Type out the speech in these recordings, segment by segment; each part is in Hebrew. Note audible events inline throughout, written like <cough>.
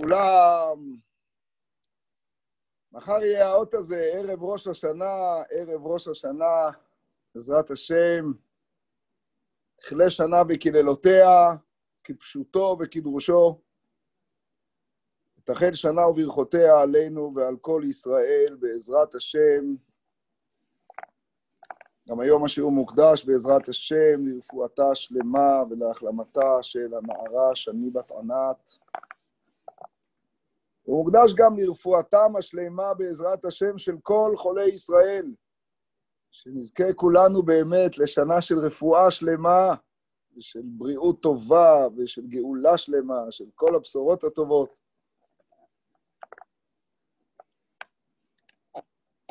לכולם. מחר יהיה האות הזה, ערב ראש השנה, ערב ראש השנה, בעזרת השם. תכלה שנה וקללותיה, כפשוטו וכדרושו. תחל שנה וברכותיה עלינו ועל כל ישראל, בעזרת השם. גם היום השיעור מוקדש, בעזרת השם, לרפואתה שלמה ולהחלמתה של הנערה שני בת ענת. הוא מוקדש גם לרפואתם השלמה בעזרת השם של כל חולי ישראל, שנזכה כולנו באמת לשנה של רפואה שלמה, ושל בריאות טובה, ושל גאולה שלמה, של כל הבשורות הטובות.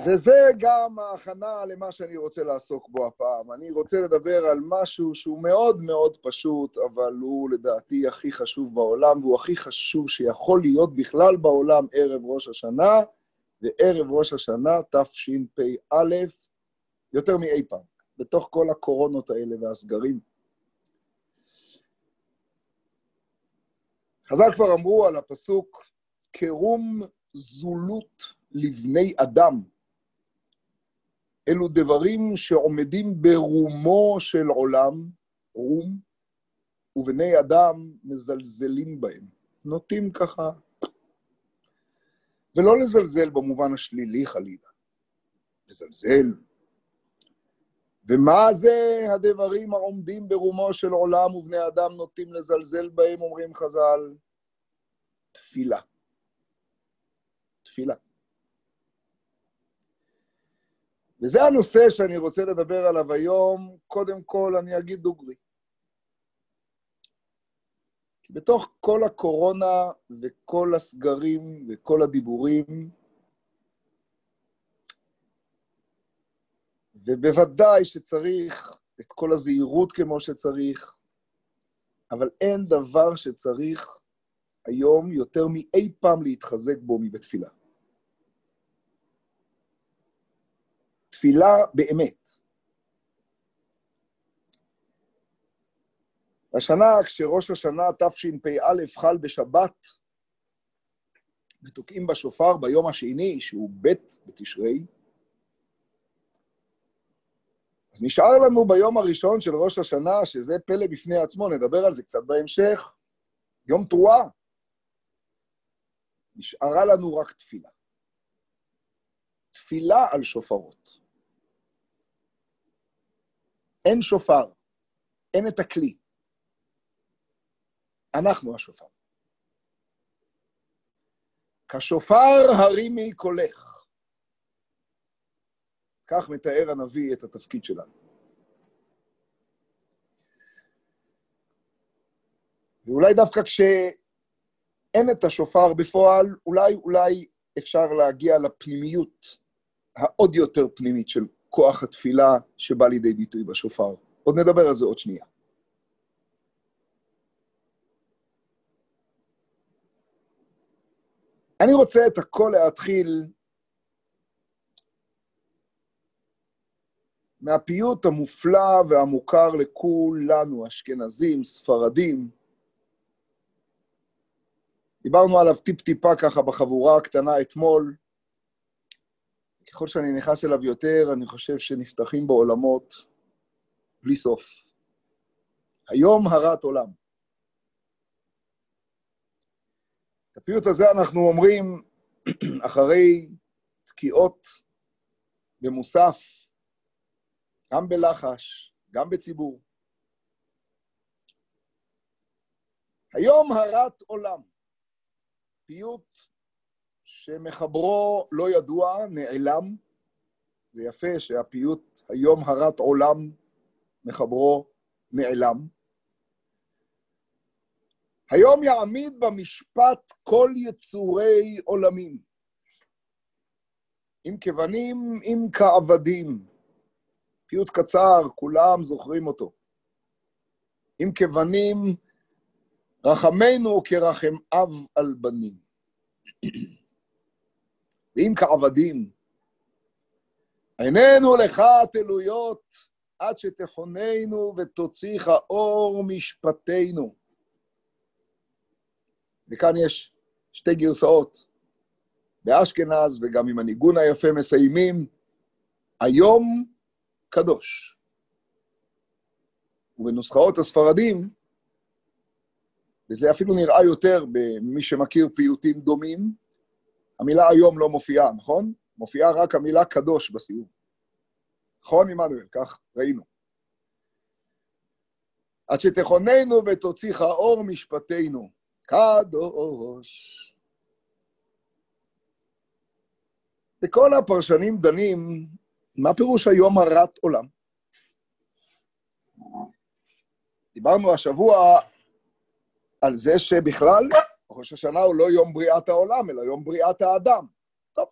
וזה גם ההכנה למה שאני רוצה לעסוק בו הפעם. אני רוצה לדבר על משהו שהוא מאוד מאוד פשוט, אבל הוא לדעתי הכי חשוב בעולם, והוא הכי חשוב שיכול להיות בכלל בעולם ערב ראש השנה, וערב ראש השנה תשפ"א, יותר מאי פעם, בתוך כל הקורונות האלה והסגרים. חז"ל כבר אמרו על הפסוק, קרום זולות לבני אדם. אלו דברים שעומדים ברומו של עולם, רום, ובני אדם מזלזלים בהם. נוטים ככה, ולא לזלזל במובן השלילי חלילה, לזלזל. ומה זה הדברים העומדים ברומו של עולם ובני אדם נוטים לזלזל בהם, אומרים חז"ל? תפילה. תפילה. וזה הנושא שאני רוצה לדבר עליו היום. קודם כל, אני אגיד דוגרי. בתוך כל הקורונה וכל הסגרים וכל הדיבורים, ובוודאי שצריך את כל הזהירות כמו שצריך, אבל אין דבר שצריך היום יותר מאי פעם להתחזק בו מבתפילה. תפילה באמת. השנה, כשראש השנה תשפ"א חל בשבת, ותוקעים בשופר ביום השני, שהוא ב' בתשרי, אז נשאר לנו ביום הראשון של ראש השנה, שזה פלא בפני עצמו, נדבר על זה קצת בהמשך, יום תרועה. נשארה לנו רק תפילה. תפילה על שופרות. אין שופר, אין את הכלי. אנחנו השופר. כשופר הרימי קולך. כך מתאר הנביא את התפקיד שלנו. ואולי דווקא כשאין את השופר בפועל, אולי, אולי אפשר להגיע לפנימיות העוד יותר פנימית של כוח התפילה שבא לידי ביטוי בשופר. עוד נדבר על זה עוד שנייה. אני רוצה את הכל להתחיל מהפיוט המופלא והמוכר לכולנו, אשכנזים, ספרדים. דיברנו עליו טיפ-טיפה ככה בחבורה הקטנה אתמול. ככל שאני נכנס אליו יותר, אני חושב שנפתחים בו עולמות בלי סוף. היום הרת עולם. את הפיוט הזה אנחנו אומרים <clears throat> אחרי תקיעות במוסף, גם בלחש, גם בציבור. היום הרת עולם, פיוט שמחברו לא ידוע, נעלם. זה יפה שהפיוט היום הרת עולם, מחברו נעלם. היום יעמיד במשפט כל יצורי עולמים, אם כבנים, אם כעבדים. פיוט קצר, כולם זוכרים אותו. אם כבנים, רחמנו כרחם אב על בנים. ואם כעבדים, עינינו לך תלויות עד שתכוננו ותוציך אור משפטנו. וכאן יש שתי גרסאות. באשכנז וגם עם הניגון היפה מסיימים, היום קדוש. ובנוסחאות הספרדים, וזה אפילו נראה יותר במי שמכיר פיוטים דומים, המילה היום לא מופיעה, נכון? מופיעה רק המילה קדוש בסיום. נכון, עמנואל? כך ראינו. עד שתכוננו ותוציך אור משפטנו, קדוש. וכל הפרשנים דנים, מה פירוש היום הרת עולם? דיברנו השבוע על זה שבכלל, ראש השנה הוא לא יום בריאת העולם, אלא יום בריאת האדם. טוב,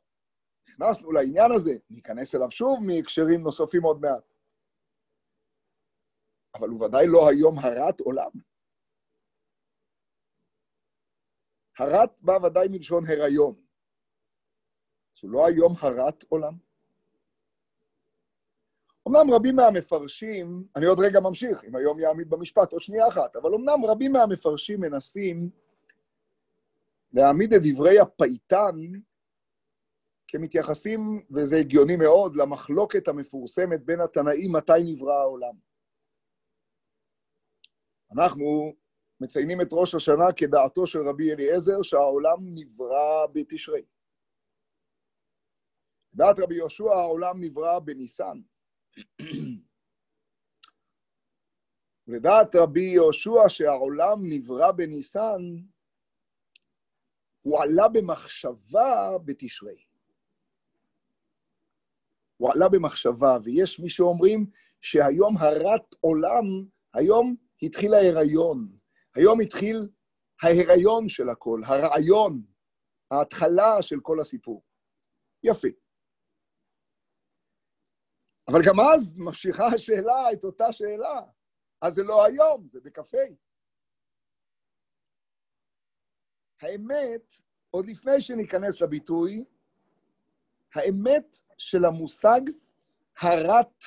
נכנסנו לעניין הזה, ניכנס אליו שוב מהקשרים נוספים עוד מעט. אבל הוא ודאי לא היום הרת עולם. הרת בא ודאי מלשון הריון. אז הוא לא היום הרת עולם. אמנם רבים מהמפרשים, אני עוד רגע ממשיך, אם היום יעמיד במשפט, עוד שנייה אחת, אבל אמנם רבים מהמפרשים מנסים להעמיד את דברי הפייטן כמתייחסים, וזה הגיוני מאוד, למחלוקת המפורסמת בין התנאים מתי נברא העולם. אנחנו מציינים את ראש השנה כדעתו של רבי אליעזר, שהעולם נברא בתשרי. דעת רבי יהושע, העולם נברא בניסן. <clears throat> לדעת רבי יהושע שהעולם נברא בניסן, הוא עלה במחשבה בתשרי. הוא עלה במחשבה, ויש מי שאומרים שהיום הרת עולם, היום התחיל ההיריון. היום התחיל ההיריון של הכל, הרעיון, ההתחלה של כל הסיפור. יפה. אבל גם אז ממשיכה השאלה את אותה שאלה. אז זה לא היום, זה בקפה. האמת, עוד לפני שניכנס לביטוי, האמת של המושג הרת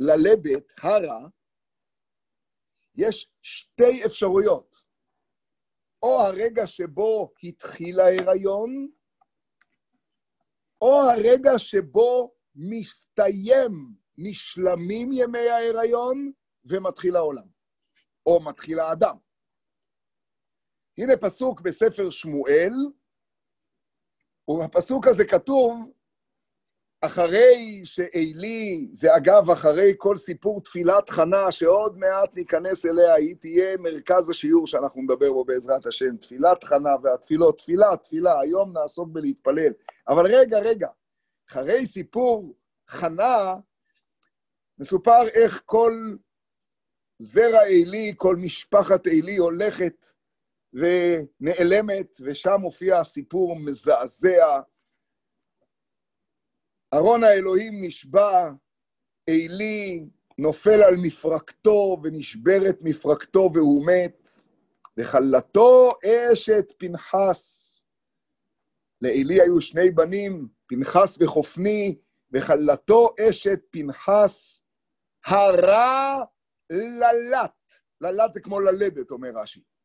ללדת, הרה, יש שתי אפשרויות. או הרגע שבו התחיל ההיריון, או הרגע שבו מסתיים, נשלמים ימי ההיריון ומתחיל העולם, או מתחיל האדם. הנה פסוק בספר שמואל, ובפסוק הזה כתוב, אחרי שעלי, זה אגב אחרי כל סיפור תפילת חנה, שעוד מעט ניכנס אליה, היא תהיה מרכז השיעור שאנחנו נדבר בו בעזרת השם, תפילת חנה והתפילות, תפילה, תפילה, היום נעסוק בלהתפלל. אבל רגע, רגע, אחרי סיפור חנה, מסופר איך כל זרע עלי, כל משפחת עלי הולכת ונעלמת, ושם מופיע סיפור מזעזע. ארון האלוהים נשבע, עלי נופל על מפרקתו ונשברת מפרקתו והוא מת, וכלתו אשת פנחס. לעלי היו שני בנים, פנחס וחופני, וכלתו אשת פנחס הרע ללת. ללת זה כמו ללדת, אומר רש"י.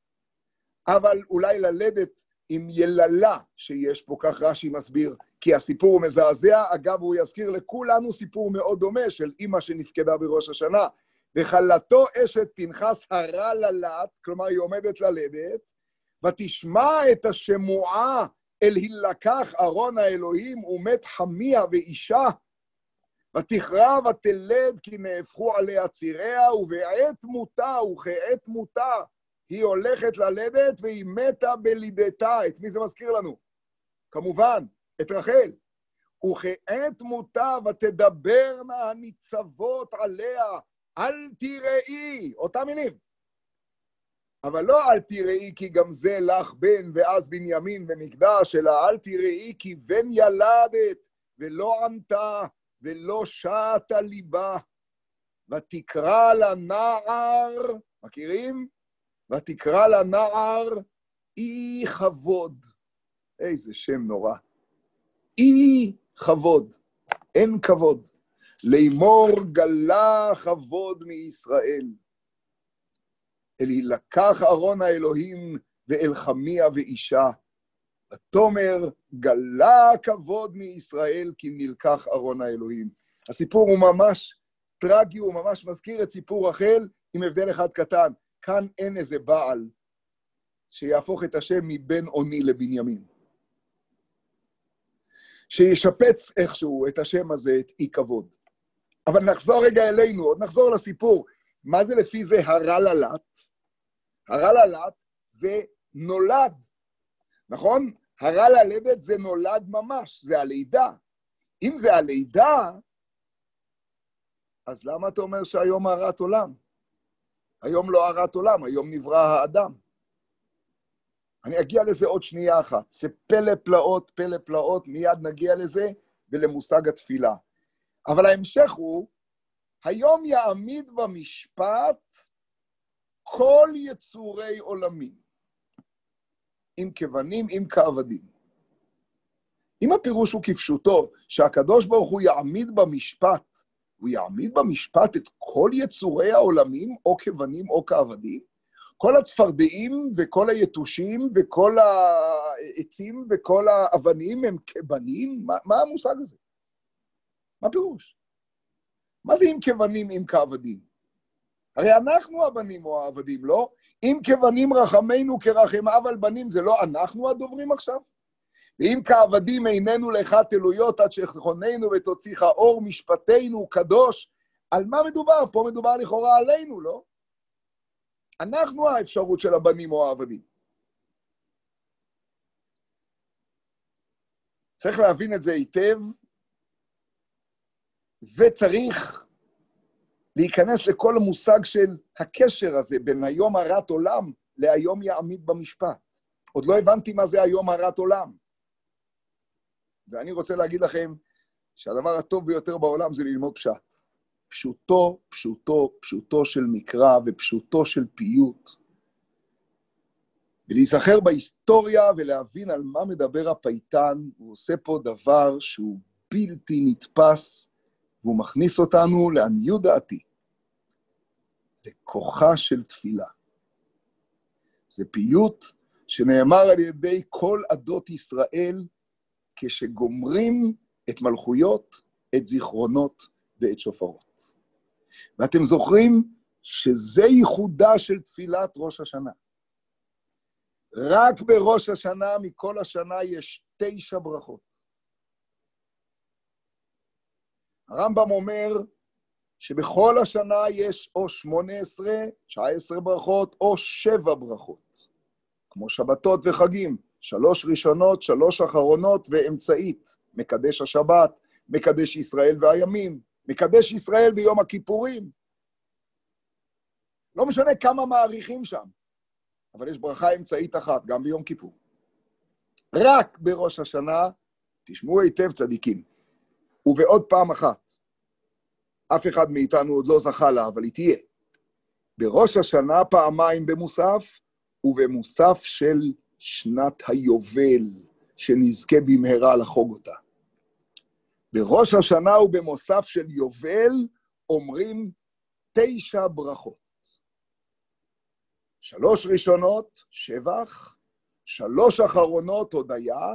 אבל אולי ללדת עם יללה שיש פה, כך רש"י מסביר, כי הסיפור הוא מזעזע. אגב, הוא יזכיר לכולנו סיפור מאוד דומה של אימא שנפקדה בראש השנה. וכלתו אשת פנחס הרע ללת, כלומר היא עומדת ללדת, ותשמע את השמועה אל הילקח ארון האלוהים ומת חמיה ואישה, ותכרע ותלד כי נהפכו עליה ציריה, ובעת מותה וכעת מותה היא הולכת ללדת והיא מתה בלידתה. את מי זה מזכיר לנו? כמובן, את רחל. וכעת מותה ותדברנה הניצבות עליה, אל תראי, אותם מילים. אבל לא אל תראי כי גם זה לך בן ואז בנימין ומקדש, אלא אל תראי כי בן ילדת ולא ענתה ולא שעתה ליבה. ותקרא לנער, מכירים? ותקרא לנער אי כבוד. איזה שם נורא. אי כבוד, אין כבוד. לאמור גלה כבוד מישראל. אל יילקח ארון האלוהים ואל חמיה ואישה, ותאמר, גלה כבוד מישראל כי נלקח ארון האלוהים. הסיפור הוא ממש טרגי, הוא ממש מזכיר את סיפור רחל, עם הבדל אחד קטן. כאן אין איזה בעל שיהפוך את השם מבן אוני לבנימין. שישפץ איכשהו את השם הזה, את אי כבוד. אבל נחזור רגע אלינו, עוד נחזור לסיפור. מה זה לפי זה הרע ללט? הרע ללט זה נולד, נכון? הרע ללדת זה נולד ממש, זה הלידה. אם זה הלידה, אז למה אתה אומר שהיום הרת עולם? היום לא הרת עולם, היום נברא האדם. אני אגיע לזה עוד שנייה אחת. זה פלא פלאות, פלא פלאות, מיד נגיע לזה ולמושג התפילה. אבל ההמשך הוא, היום יעמיד במשפט כל יצורי עולמים, אם כבנים, אם כעבדים. אם הפירוש הוא כפשוטו, שהקדוש ברוך הוא יעמיד במשפט, הוא יעמיד במשפט את כל יצורי העולמים, או כבנים או כעבדים, כל הצפרדעים וכל היתושים וכל העצים וכל האבנים הם כבנים? מה, מה המושג הזה? מה הפירוש? מה זה אם כבנים אם כעבדים? הרי אנחנו הבנים או העבדים, לא? אם כבנים רחמנו אב על בנים, זה לא אנחנו הדוברים עכשיו? ואם כעבדים עינינו לך תלויות עד שכוננו ותוציך אור משפטנו קדוש, על מה מדובר? פה מדובר לכאורה עלינו, לא? אנחנו האפשרות של הבנים או העבדים. צריך להבין את זה היטב, וצריך להיכנס לכל המושג של הקשר הזה בין היום הרת עולם להיום יעמיד במשפט. עוד לא הבנתי מה זה היום הרת עולם. ואני רוצה להגיד לכם שהדבר הטוב ביותר בעולם זה ללמוד פשט. פשוטו, פשוטו, פשוטו של מקרא ופשוטו של פיוט. ולהיזכר בהיסטוריה ולהבין על מה מדבר הפייטן, הוא עושה פה דבר שהוא בלתי נתפס, והוא מכניס אותנו, לעניות דעתי, לכוחה של תפילה. זה פיוט שנאמר על ידי כל עדות ישראל כשגומרים את מלכויות, את זיכרונות ואת שופרות. ואתם זוכרים שזה ייחודה של תפילת ראש השנה. רק בראש השנה, מכל השנה, יש תשע ברכות. הרמב"ם אומר שבכל השנה יש או שמונה עשרה, תשע עשרה ברכות, או שבע ברכות, כמו שבתות וחגים, שלוש ראשונות, שלוש אחרונות ואמצעית, מקדש השבת, מקדש ישראל והימים, מקדש ישראל ביום הכיפורים. לא משנה כמה מעריכים שם, אבל יש ברכה אמצעית אחת, גם ביום כיפור. רק בראש השנה, תשמעו היטב צדיקים, ובעוד פעם אחת, אף אחד מאיתנו עוד לא זכה לה, אבל היא תהיה. בראש השנה פעמיים במוסף, ובמוסף של שנת היובל, שנזכה במהרה לחוג אותה. בראש השנה ובמוסף של יובל אומרים תשע ברכות. שלוש ראשונות, שבח, שלוש אחרונות, הודיה,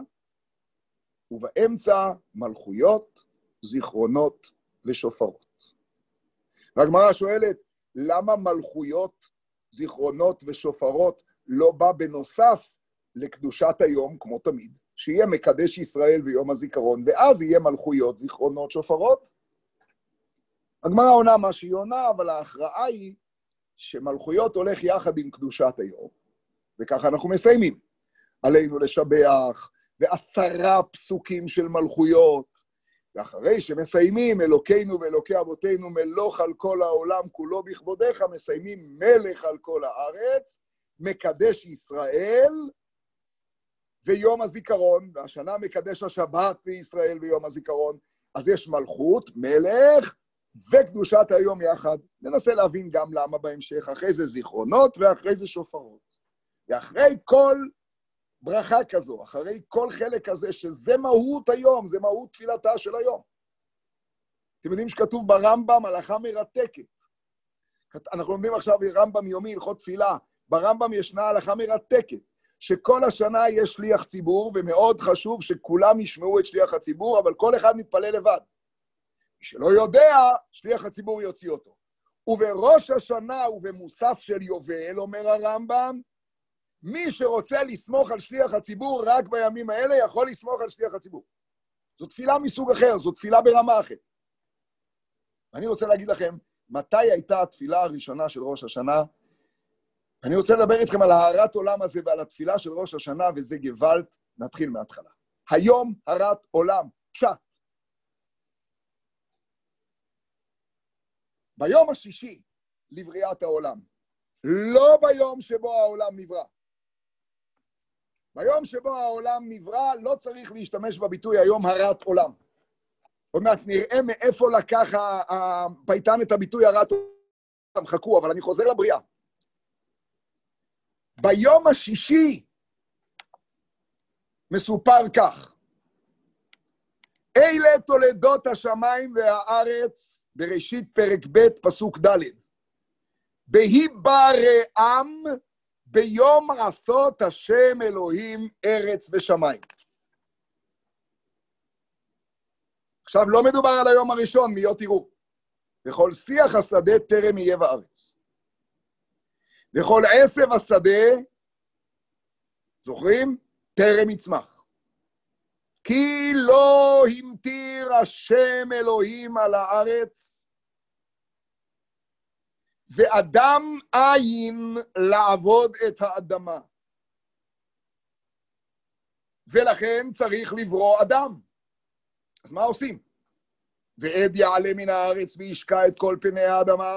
ובאמצע מלכויות, זיכרונות ושופרות. והגמרא שואלת, למה מלכויות, זיכרונות ושופרות לא בא בנוסף לקדושת היום, כמו תמיד? שיהיה מקדש ישראל ויום הזיכרון, ואז יהיה מלכויות, זיכרונות, שופרות. הגמרא עונה מה שהיא עונה, אבל ההכרעה היא שמלכויות הולך יחד עם קדושת היום, וככה אנחנו מסיימים. עלינו לשבח, ועשרה פסוקים של מלכויות, ואחרי שמסיימים, אלוקינו ואלוקי אבותינו מלוך על כל העולם כולו בכבודיך, מסיימים מלך על כל הארץ, מקדש ישראל, ויום הזיכרון, והשנה מקדש השבת בישראל ויום הזיכרון, אז יש מלכות, מלך, וקדושת היום יחד. ננסה להבין גם למה בהמשך, אחרי זה זיכרונות ואחרי זה שופרות. ואחרי כל ברכה כזו, אחרי כל חלק כזה, שזה מהות היום, זה מהות תפילתה של היום. אתם יודעים שכתוב ברמב"ם הלכה מרתקת. אנחנו לומדים עכשיו רמב"ם יומי, הלכות תפילה. ברמב"ם ישנה הלכה מרתקת. שכל השנה יש שליח ציבור, ומאוד חשוב שכולם ישמעו את שליח הציבור, אבל כל אחד מתפלל לבד. מי שלא יודע, שליח הציבור יוציא אותו. ובראש השנה ובמוסף של יובל, אומר הרמב"ם, מי שרוצה לסמוך על שליח הציבור רק בימים האלה, יכול לסמוך על שליח הציבור. זו תפילה מסוג אחר, זו תפילה ברמה אחרת. אני רוצה להגיד לכם, מתי הייתה התפילה הראשונה של ראש השנה? אני רוצה לדבר איתכם על הארת עולם הזה ועל התפילה של ראש השנה, וזה גוואלד. נתחיל מההתחלה. היום הרת עולם, פשט. ביום השישי לבריאת העולם, לא ביום שבו העולם נברא. ביום שבו העולם נברא, לא צריך להשתמש בביטוי היום הרת עולם. עוד מעט נראה מאיפה לקח הפייטן את הביטוי הרת עולם. חכו, אבל אני חוזר לבריאה. ביום השישי מסופר כך: אלה תולדות השמיים והארץ, בראשית פרק ב', פסוק ד'. בהי ברעם ביום עשות השם אלוהים ארץ ושמיים. עכשיו, לא מדובר על היום הראשון, מיו תראו. וכל שיח השדה טרם יהיה בארץ. וכל עשב השדה, זוכרים? טרם יצמח. כי לא המטיר השם אלוהים על הארץ, ואדם אין לעבוד את האדמה. ולכן צריך לברוא אדם. אז מה עושים? ועד יעלה מן הארץ וישקע את כל פני האדמה.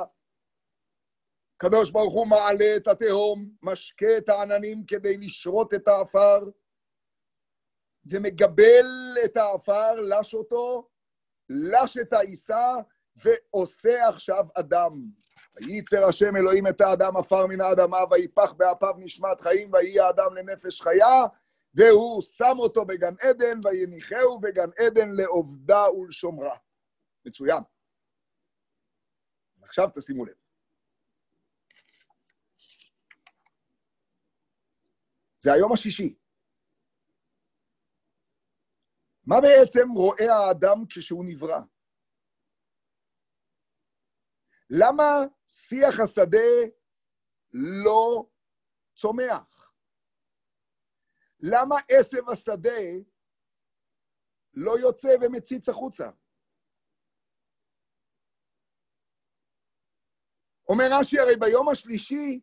הקדוש ברוך הוא מעלה את התהום, משקה את העננים כדי לשרות את האפר, ומגבל את האפר, לש אותו, לש את העיסה, ועושה עכשיו אדם. וייצר השם אלוהים את האדם עפר מן האדמה, ויפח באפיו נשמת חיים, ויהי האדם לנפש חיה, והוא שם אותו בגן עדן, ויניחהו בגן עדן לעובדה ולשומרה. מצוין. עכשיו תשימו לב. זה היום השישי. מה בעצם רואה האדם כשהוא נברא? למה שיח השדה לא צומח? למה עשב השדה לא יוצא ומציץ החוצה? אומר רש"י, הרי ביום השלישי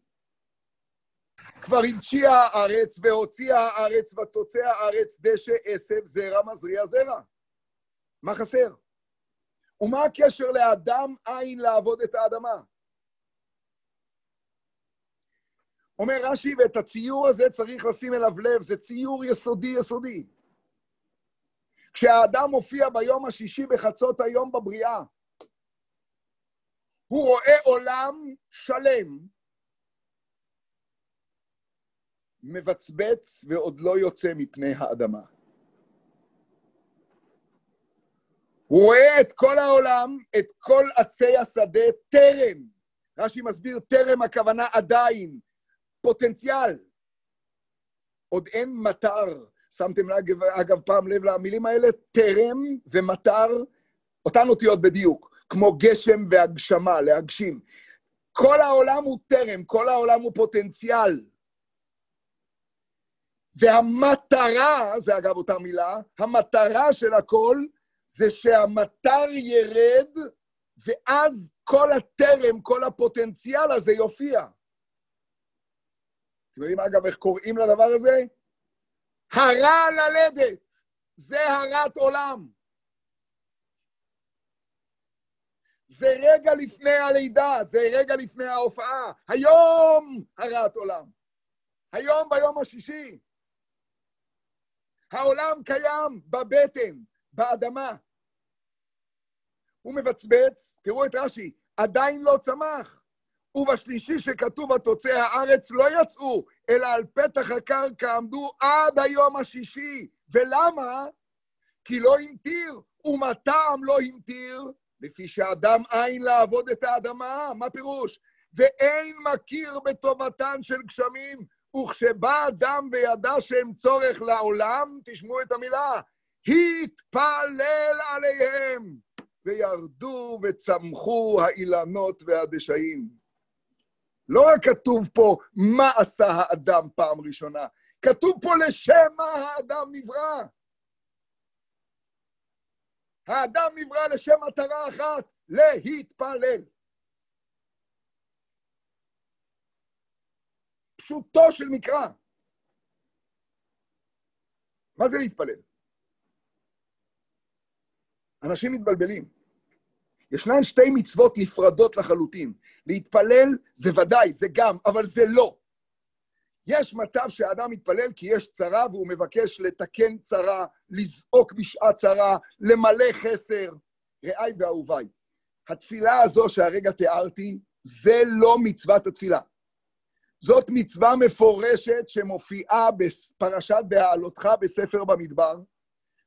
כבר הנשיאה הארץ והוציאה הארץ ותוצא הארץ דשא עשב זרע מזריע זרע. מה חסר? ומה הקשר לאדם אין לעבוד את האדמה? אומר רש"י, ואת הציור הזה צריך לשים אליו לב, זה ציור יסודי יסודי. כשהאדם מופיע ביום השישי בחצות היום בבריאה, הוא רואה עולם שלם, מבצבץ ועוד לא יוצא מפני האדמה. הוא רואה את כל העולם, את כל עצי השדה, טרם. רש"י מסביר, טרם הכוונה עדיין, פוטנציאל. עוד אין מטר. שמתם אגב, אגב פעם לב למילים האלה? טרם ומטר, אותן אותיות בדיוק, כמו גשם והגשמה, להגשים. כל העולם הוא טרם, כל העולם הוא פוטנציאל. והמטרה, זה אגב אותה מילה, המטרה של הכל זה שהמטר ירד, ואז כל הטרם, כל הפוטנציאל הזה יופיע. אתם יודעים, אגב, איך קוראים לדבר הזה? הרע ללדת. זה הרת עולם. זה רגע לפני הלידה, זה רגע לפני ההופעה. היום הרת עולם. היום ביום השישי. העולם קיים בבטן, באדמה. הוא מבצבץ, תראו את רש"י, עדיין לא צמח. ובשלישי שכתוב התוצא הארץ לא יצאו, אלא על פתח הקרקע עמדו עד היום השישי. ולמה? כי לא המטיר. ומה טעם לא המטיר? לפי שאדם אין לעבוד את האדמה. מה פירוש? ואין מכיר בטובתן של גשמים, וכשבא אדם וידע שהם צורך לעולם, תשמעו את המילה, התפלל עליהם, וירדו וצמחו האילנות והדשאים. לא רק כתוב פה מה עשה האדם פעם ראשונה, כתוב פה לשם מה האדם נברא. האדם נברא לשם מטרה אחת, להתפלל. פשוטו של מקרא. מה זה להתפלל? אנשים מתבלבלים. ישנן שתי מצוות נפרדות לחלוטין. להתפלל זה ודאי, זה גם, אבל זה לא. יש מצב שהאדם מתפלל כי יש צרה והוא מבקש לתקן צרה, לזעוק בשעת צרה, למלא חסר. רעי ואהוביי, התפילה הזו שהרגע תיארתי, זה לא מצוות התפילה. זאת מצווה מפורשת שמופיעה בפרשת בהעלותך בספר במדבר,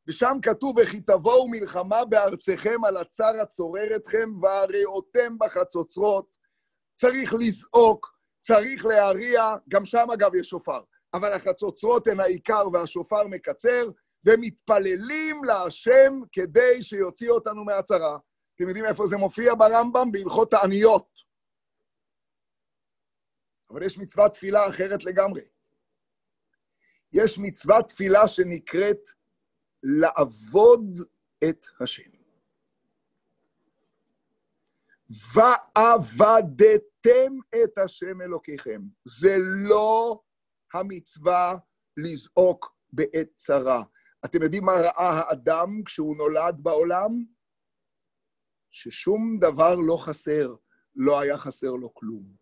ושם כתוב, וכי תבואו מלחמה בארצכם על הצר הצורר אתכם, והריעותם בחצוצרות. צריך לזעוק, צריך להריע, גם שם אגב יש שופר, אבל החצוצרות הן העיקר והשופר מקצר, ומתפללים להשם כדי שיוציא אותנו מהצרה. אתם יודעים איפה זה מופיע ברמב"ם? בהלכות תעניות. אבל יש מצוות תפילה אחרת לגמרי. יש מצוות תפילה שנקראת לעבוד את השם. ועבדתם את השם אלוקיכם. זה לא המצווה לזעוק בעת צרה. אתם יודעים מה ראה האדם כשהוא נולד בעולם? ששום דבר לא חסר, לא היה חסר לו כלום.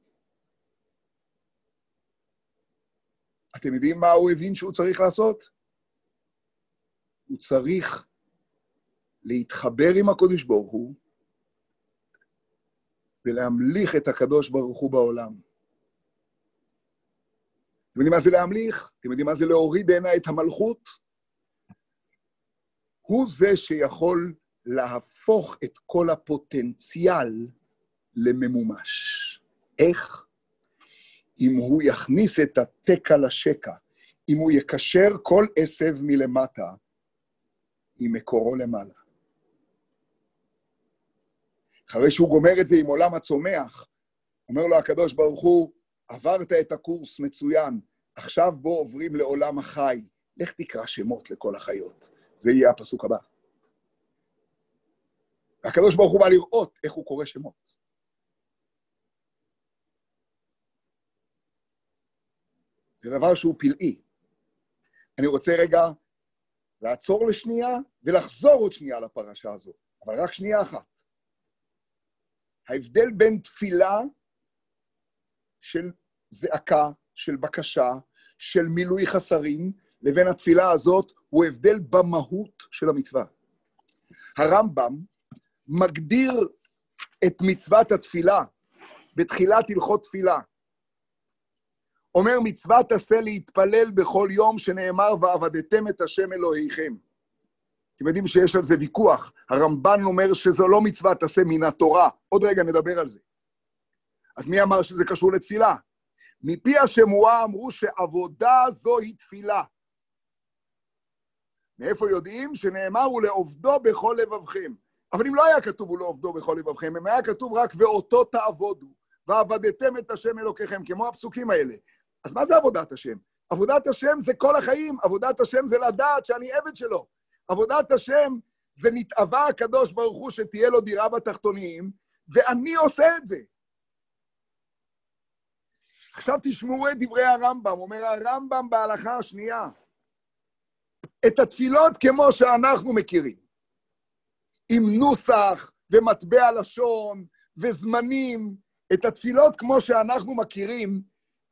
אתם יודעים מה הוא הבין שהוא צריך לעשות? הוא צריך להתחבר עם הקודש ברוך הוא ולהמליך את הקדוש ברוך הוא בעולם. אתם יודעים מה זה להמליך? אתם יודעים מה זה להוריד הנה את המלכות? הוא זה שיכול להפוך את כל הפוטנציאל לממומש. איך? אם הוא יכניס את התקע לשקע, אם הוא יקשר כל עשב מלמטה עם מקורו למעלה. אחרי שהוא גומר את זה עם עולם הצומח, אומר לו הקדוש ברוך הוא, עברת את הקורס מצוין, עכשיו בוא עוברים לעולם החי. לך תקרא שמות לכל החיות. זה יהיה הפסוק הבא. והקדוש ברוך הוא בא לראות איך הוא קורא שמות. זה דבר שהוא פלאי. אני רוצה רגע לעצור לשנייה ולחזור עוד שנייה לפרשה הזו, אבל רק שנייה אחת. ההבדל בין תפילה של זעקה, של בקשה, של מילוי חסרים, לבין התפילה הזאת, הוא הבדל במהות של המצווה. הרמב"ם מגדיר את מצוות התפילה בתחילת הלכות תפילה. אומר, מצוות עשה להתפלל בכל יום שנאמר, ועבדתם את השם אלוהיכם. אתם יודעים שיש על זה ויכוח. הרמב"ן אומר שזו לא מצוות עשה מן התורה. עוד רגע נדבר על זה. אז מי אמר שזה קשור לתפילה? מפי השמועה אמרו שעבודה זוהי תפילה. מאיפה יודעים? שנאמר הוא לעובדו בכל לבבכם. אבל אם לא היה כתוב הוא לעובדו בכל לבבכם, אם היה כתוב רק ואותו תעבודו, ועבדתם את השם אלוקיכם, כמו הפסוקים האלה. אז מה זה עבודת השם? עבודת השם זה כל החיים, עבודת השם זה לדעת שאני עבד שלו. עבודת השם זה נתאווה הקדוש ברוך הוא שתהיה לו דירה בתחתונים, ואני עושה את זה. עכשיו תשמעו את דברי הרמב"ם, אומר הרמב"ם בהלכה השנייה, את התפילות כמו שאנחנו מכירים, עם נוסח ומטבע לשון וזמנים, את התפילות כמו שאנחנו מכירים,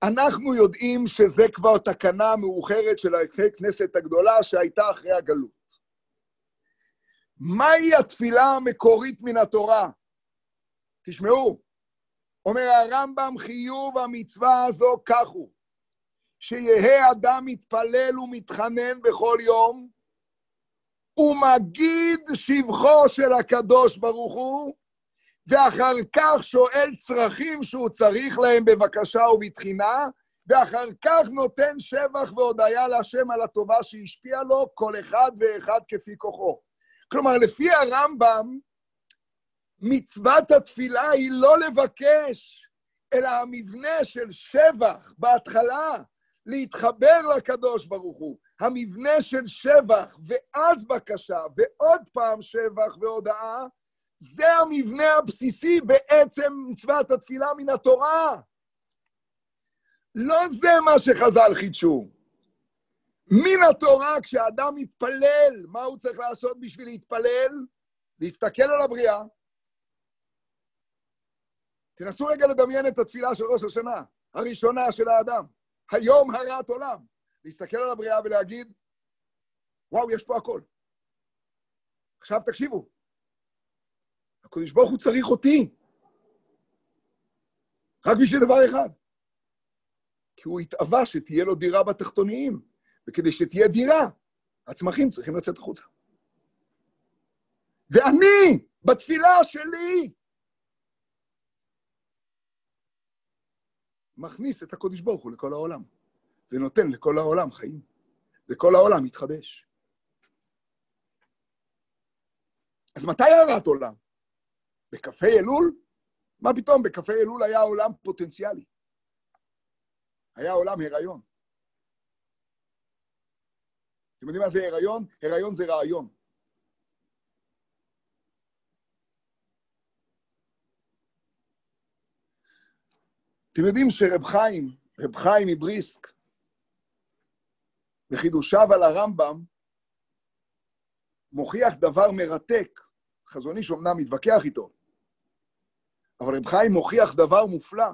אנחנו יודעים שזה כבר תקנה מאוחרת של הכנסת הגדולה שהייתה אחרי הגלות. מהי התפילה המקורית מן התורה? תשמעו, אומר הרמב"ם, חיוב המצווה הזו כך הוא, שיהא אדם מתפלל ומתחנן בכל יום, ומגיד שבחו של הקדוש ברוך הוא, ואחר כך שואל צרכים שהוא צריך להם בבקשה ובתחינה, ואחר כך נותן שבח והודיה להשם על הטובה שהשפיעה לו, כל אחד ואחד כפי כוחו. כלומר, לפי הרמב"ם, מצוות התפילה היא לא לבקש, אלא המבנה של שבח בהתחלה, להתחבר לקדוש ברוך הוא. המבנה של שבח, ואז בקשה, ועוד פעם שבח והודאה, זה המבנה הבסיסי בעצם מצוות התפילה מן התורה. לא זה מה שחז"ל חידשו. מן התורה, כשאדם מתפלל, מה הוא צריך לעשות בשביל להתפלל? להסתכל על הבריאה. תנסו רגע לדמיין את התפילה של ראש השנה, הראשונה של האדם. היום הרת עולם. להסתכל על הבריאה ולהגיד, וואו, יש פה הכל. עכשיו תקשיבו, הקדוש ברוך הוא צריך אותי. רק בשביל דבר אחד. כי הוא התאווה שתהיה לו דירה בתחתוניים, וכדי שתהיה דירה, הצמחים צריכים לצאת החוצה. ואני, בתפילה שלי, מכניס את הקודש ברוך הוא לכל העולם, ונותן לכל העולם חיים, וכל העולם מתחדש. אז מתי הערת עולם? בכ"ה אלול? מה פתאום, בכ"ה אלול היה עולם פוטנציאלי. היה עולם הריון. אתם יודעים מה זה הריון? הריון זה רעיון. אתם יודעים שרב חיים, רב חיים מבריסק, בחידושיו על הרמב"ם, מוכיח דבר מרתק. חזון איש אמנם מתווכח איתו, אבל רב חיים מוכיח דבר מופלא.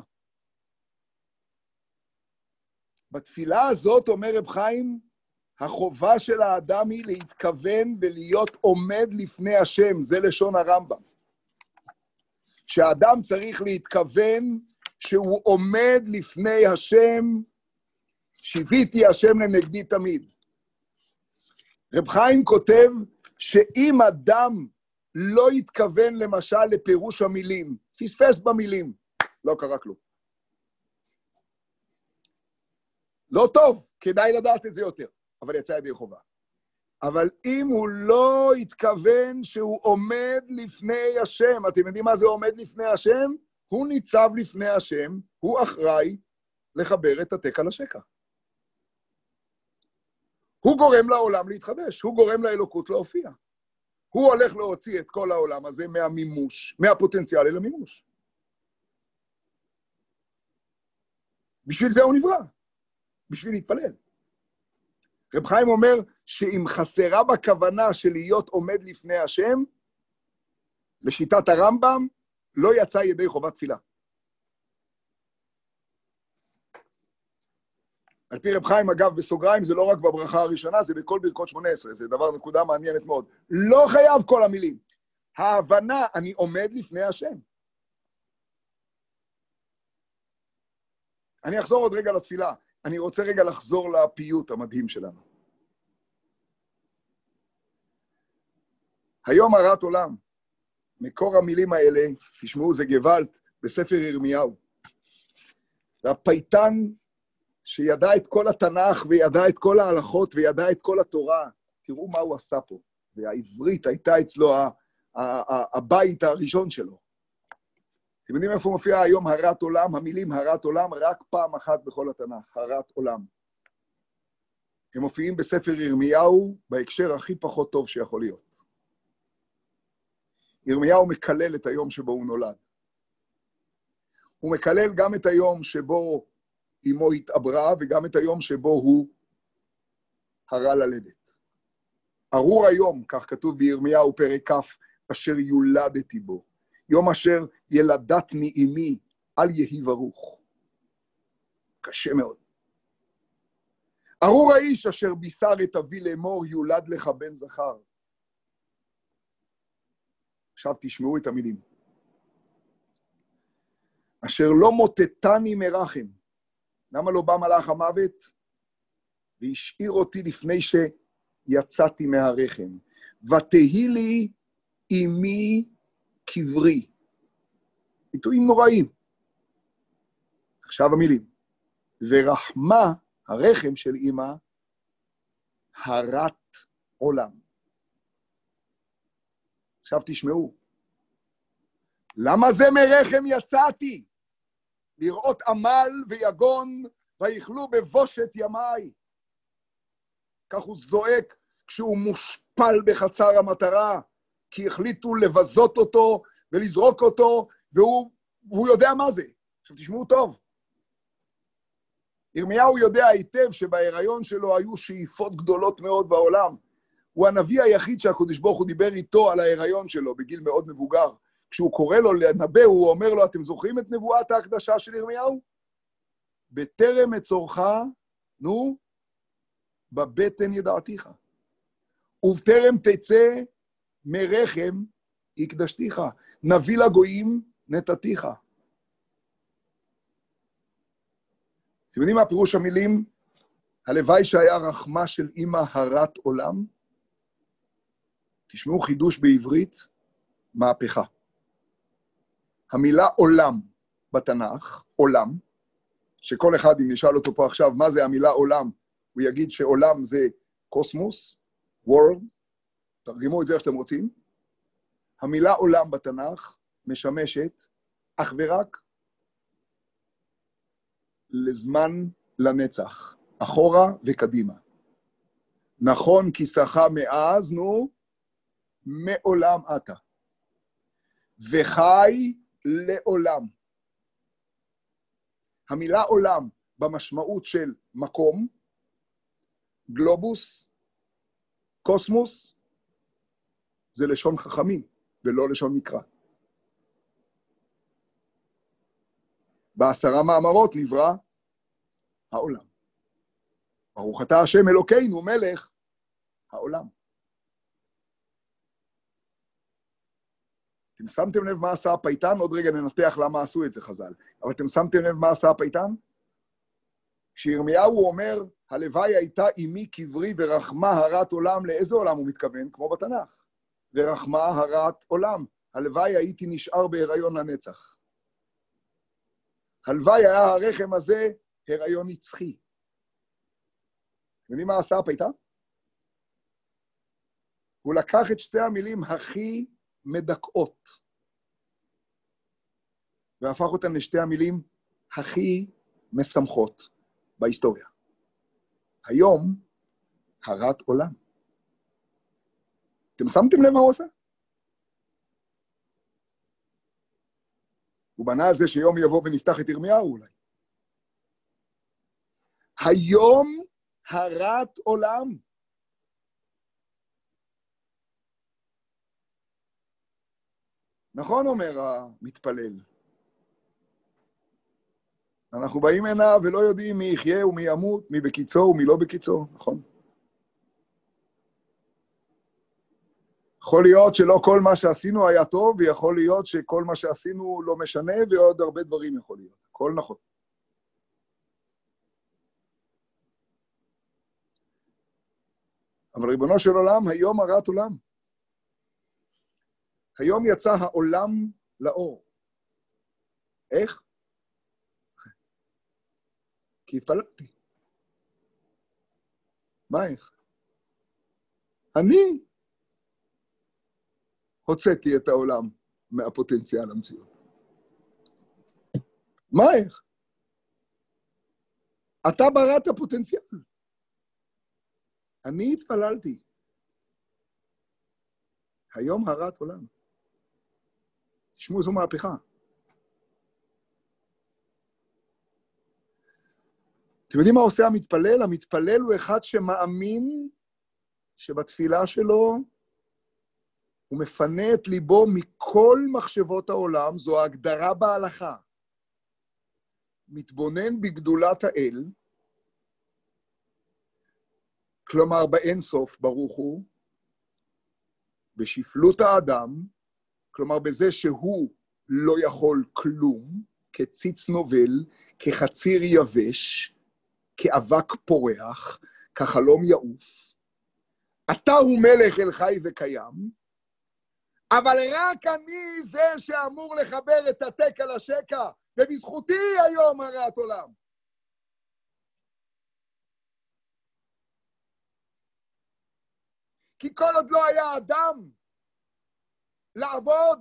בתפילה הזאת, אומר רב חיים, החובה של האדם היא להתכוון ולהיות עומד לפני השם, זה לשון הרמב"ם. שהאדם צריך להתכוון שהוא עומד לפני השם, שיוויתי השם לנגדי תמיד. רב חיים כותב שאם אדם לא התכוון למשל לפירוש המילים, פספס במילים, לא קרה כלום. לא טוב, כדאי לדעת את זה יותר, אבל יצא ידי חובה. אבל אם הוא לא התכוון שהוא עומד לפני השם, אתם יודעים מה זה עומד לפני השם? הוא ניצב לפני השם, הוא אחראי לחבר את התקע לשקע. הוא גורם לעולם להתחדש, הוא גורם לאלוקות להופיע. הוא הולך להוציא את כל העולם הזה מהמימוש, מהפוטנציאל אל המימוש. בשביל זה הוא נברא, בשביל להתפלל. רב חיים אומר שאם חסרה בכוונה של להיות עומד לפני השם, לשיטת הרמב"ם, לא יצא ידי חובת תפילה. על פי רב חיים, אגב, בסוגריים, זה לא רק בברכה הראשונה, זה בכל ברכות שמונה עשרה, זה דבר, נקודה מעניינת מאוד. לא חייב כל המילים. ההבנה, אני עומד לפני השם. אני אחזור עוד רגע לתפילה. אני רוצה רגע לחזור לפיוט המדהים שלנו. היום הרת עולם, מקור המילים האלה, תשמעו, זה גוואלד בספר ירמיהו. והפייטן שידע את כל התנ"ך וידע את כל ההלכות וידע את כל התורה, תראו מה הוא עשה פה. והעברית הייתה אצלו הבית הראשון שלו. אתם יודעים איפה מופיע היום הרת עולם? המילים הרת עולם רק פעם אחת בכל התנ"ך, הרת עולם. הם מופיעים בספר ירמיהו בהקשר הכי פחות טוב שיכול להיות. ירמיהו מקלל את היום שבו הוא נולד. הוא מקלל גם את היום שבו אמו התעברה, וגם את היום שבו הוא הרע ללדת. ארור היום, כך כתוב בירמיהו פרק כ', אשר יולדתי בו. יום אשר ילדתני אמי, אל יהי ברוך. קשה מאוד. ארור האיש אשר בישר את אבי לאמור, יולד לך בן זכר. עכשיו תשמעו את המילים. אשר לא מוטטני מרחם. למה לא בא מלאך המוות? והשאיר אותי לפני שיצאתי מהרחם. ותהי לי אמי קברי. ביטויים נוראים. עכשיו המילים. ורחמה, הרחם של אימא, הרת עולם. עכשיו תשמעו, למה זה מרחם יצאתי? לראות עמל ויגון ויכלו בבושת ימיי. כך הוא זועק כשהוא מושפל בחצר המטרה, כי החליטו לבזות אותו ולזרוק אותו, והוא, והוא יודע מה זה. עכשיו תשמעו טוב. ירמיהו יודע היטב שבהיריון שלו היו שאיפות גדולות מאוד בעולם. הוא הנביא היחיד שהקדוש ברוך הוא דיבר איתו על ההיריון שלו בגיל מאוד מבוגר. כשהוא קורא לו לנבא, הוא אומר לו, אתם זוכרים את נבואת ההקדשה של ירמיהו? בטרם אצורך, נו, בבטן ידעתיך. ובטרם תצא מרחם הקדשתיך. נביא לגויים נתתיך. אתם יודעים מה פירוש המילים? הלוואי שהיה רחמה של אימא הרת עולם. תשמעו חידוש בעברית, מהפכה. המילה עולם בתנ"ך, עולם, שכל אחד, אם נשאל אותו פה עכשיו, מה זה המילה עולם, הוא יגיד שעולם זה קוסמוס, world, תרגמו את זה איך שאתם רוצים. המילה עולם בתנ"ך משמשת אך ורק לזמן לנצח, אחורה וקדימה. נכון כיסך מאז, נו, מעולם אתה. וחי לעולם. המילה עולם במשמעות של מקום, גלובוס, קוסמוס, זה לשון חכמים ולא לשון מקרא. בעשרה מאמרות נברא העולם. ברוך אתה השם אלוקינו, מלך העולם. אתם שמתם לב מה עשה הפייטן? עוד רגע ננתח למה עשו את זה חז"ל. אבל אתם שמתם לב מה עשה הפייטן? כשירמיהו אומר, הלוואי הייתה אמי קברי ורחמה הרת עולם, לאיזה עולם הוא מתכוון? כמו בתנ"ך. ורחמה הרת עולם. הלוואי הייתי נשאר בהיריון לנצח. הלוואי היה הרחם הזה הריון נצחי. יודעים מה עשה הפייטן? הוא לקח את שתי המילים הכי מדכאות, והפך אותן לשתי המילים הכי משמחות בהיסטוריה. היום, הרת עולם. אתם שמתם לב מה הוא עושה? הוא בנה על זה שיום יבוא ונפתח את ירמיהו אולי. היום הרת עולם. נכון, אומר המתפלל. אנחנו באים הנה ולא יודעים מי יחיה ומי ימות, מי בקיצו ומי לא בקיצו, נכון? יכול להיות שלא כל מה שעשינו היה טוב, ויכול להיות שכל מה שעשינו לא משנה, ועוד הרבה דברים יכול להיות. הכל נכון. אבל ריבונו של עולם, היום הרת עולם. היום יצא העולם לאור. איך? כי התפללתי. מה איך? אני הוצאתי את העולם מהפוטנציאל המציאות. מה איך? אתה בראת פוטנציאל. אני התפללתי. היום הרת עולם. תשמעו, זו מהפכה. אתם יודעים מה עושה המתפלל? המתפלל הוא אחד שמאמין שבתפילה שלו הוא מפנה את ליבו מכל מחשבות העולם, זו ההגדרה בהלכה. מתבונן בגדולת האל, כלומר באינסוף ברוך הוא, בשפלות האדם, כלומר בזה שהוא לא יכול כלום, כציץ נובל, כחציר יבש, כאבק פורח, כחלום יעוף. אתה הוא מלך אל חי וקיים, אבל רק אני זה שאמור לחבר את התקע לשקע, ובזכותי היום הרעת עולם. כי כל עוד לא היה אדם לעבוד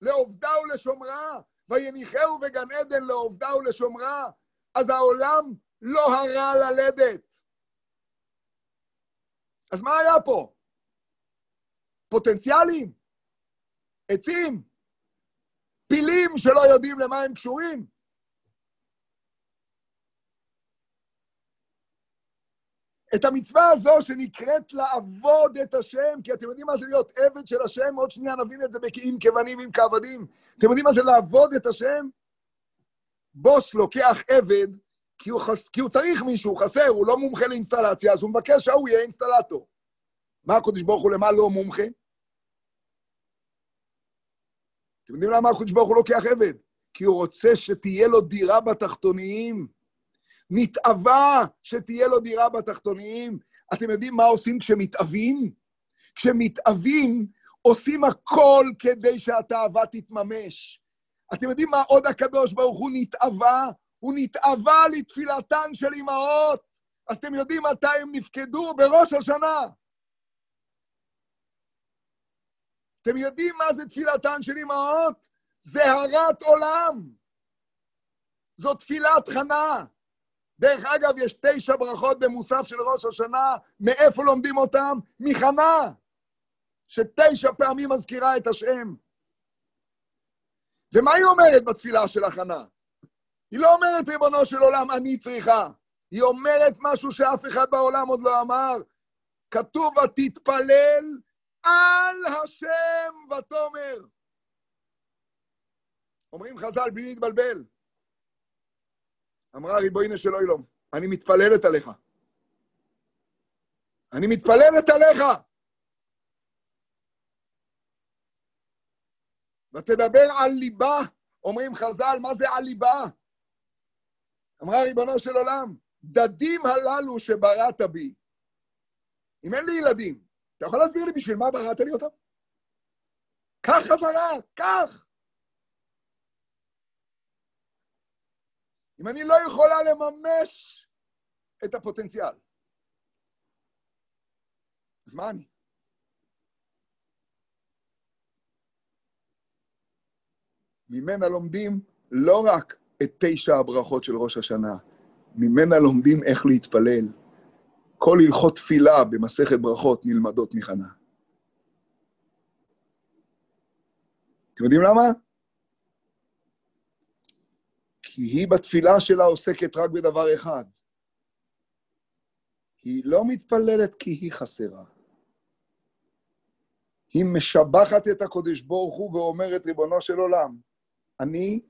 לעובדה ולשומרה, ויניחהו בגן עדן לעובדה ולשומרה, אז העולם לא הרע ללדת. אז מה היה פה? פוטנציאלים? עצים? פילים שלא יודעים למה הם קשורים? את המצווה הזו שנקראת לעבוד את השם, כי אתם יודעים מה זה להיות עבד של השם? עוד שנייה נבין את זה עם כבנים, עם כעבדים. אתם יודעים מה זה לעבוד את השם? בוס לוקח עבד, כי הוא, חס... כי הוא צריך מישהו, חסר, הוא לא מומחה לאינסטלציה, אז הוא מבקש שההוא יהיה אינסטלטור. מה הקדוש ברוך הוא למה לא מומחה? אתם יודעים למה הקדוש ברוך הוא לוקח עבד? כי הוא רוצה שתהיה לו דירה בתחתוניים. נתאווה שתהיה לו דירה בתחתוניים. אתם יודעים מה עושים כשמתאווים? כשמתאווים, עושים הכל כדי שהתאווה תתממש. אתם יודעים מה עוד הקדוש ברוך הוא נתאווה? הוא נתאווה לתפילתן של אמהות. אז אתם יודעים מתי הם נפקדו? בראש השנה. אתם יודעים מה זה תפילתן של אמהות? זה הרת עולם. זו תפילת חנה. דרך אגב, יש תשע ברכות במוסף של ראש השנה, מאיפה לומדים אותם? מחנה, שתשע פעמים מזכירה את השם. ומה היא אומרת בתפילה של החנה? היא לא אומרת, ריבונו של עולם, אני צריכה. היא אומרת משהו שאף אחד בעולם עוד לא אמר. כתוב, ותתפלל על השם ותאמר. אומרים חז"ל בלי להתבלבל. אמרה ריבונו של אוילום, אני מתפללת עליך. אני מתפללת עליך. ותדבר על ליבה, אומרים חז"ל, מה זה על ליבה? אמרה ריבונו של עולם, דדים הללו שבראת בי. אם אין לי ילדים, אתה יכול להסביר לי בשביל מה בראת לי אותם? קח חזרה, קח. אם אני לא יכולה לממש את הפוטנציאל, אז מה אני? ממנה לומדים לא רק את תשע הברכות של ראש השנה, ממנה לומדים איך להתפלל. כל הלכות תפילה במסכת ברכות נלמדות מחנה. אתם יודעים למה? כי היא בתפילה שלה עוסקת רק בדבר אחד. היא לא מתפללת כי היא חסרה. היא משבחת את הקודש ברוך הוא ואומרת, ריבונו של עולם, אני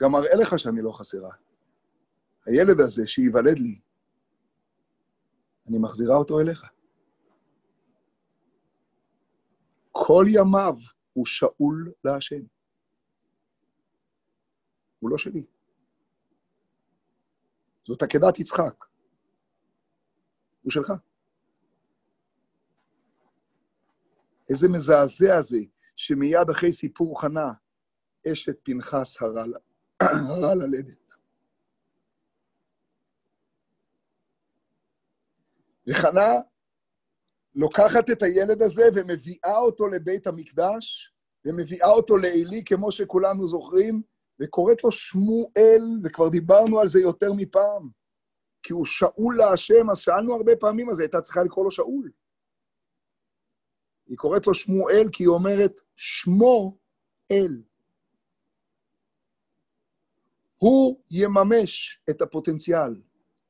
גם אראה לך שאני לא חסרה. הילד הזה שייוולד לי, אני מחזירה אותו אליך. כל ימיו הוא שאול להשם. הוא לא שלי. זאת עקדת יצחק. הוא שלך. איזה מזעזע זה שמיד אחרי סיפור חנה, אשת פנחס <clears throat> הרע ללדת. וחנה לוקחת את הילד הזה ומביאה אותו לבית המקדש, ומביאה אותו לעלי, כמו שכולנו זוכרים, וקוראת לו שמואל, וכבר דיברנו על זה יותר מפעם, כי הוא שאול להשם, אז שאלנו הרבה פעמים, אז הייתה צריכה לקרוא לו שאול. היא קוראת לו שמואל כי היא אומרת, שמו אל. הוא יממש את הפוטנציאל.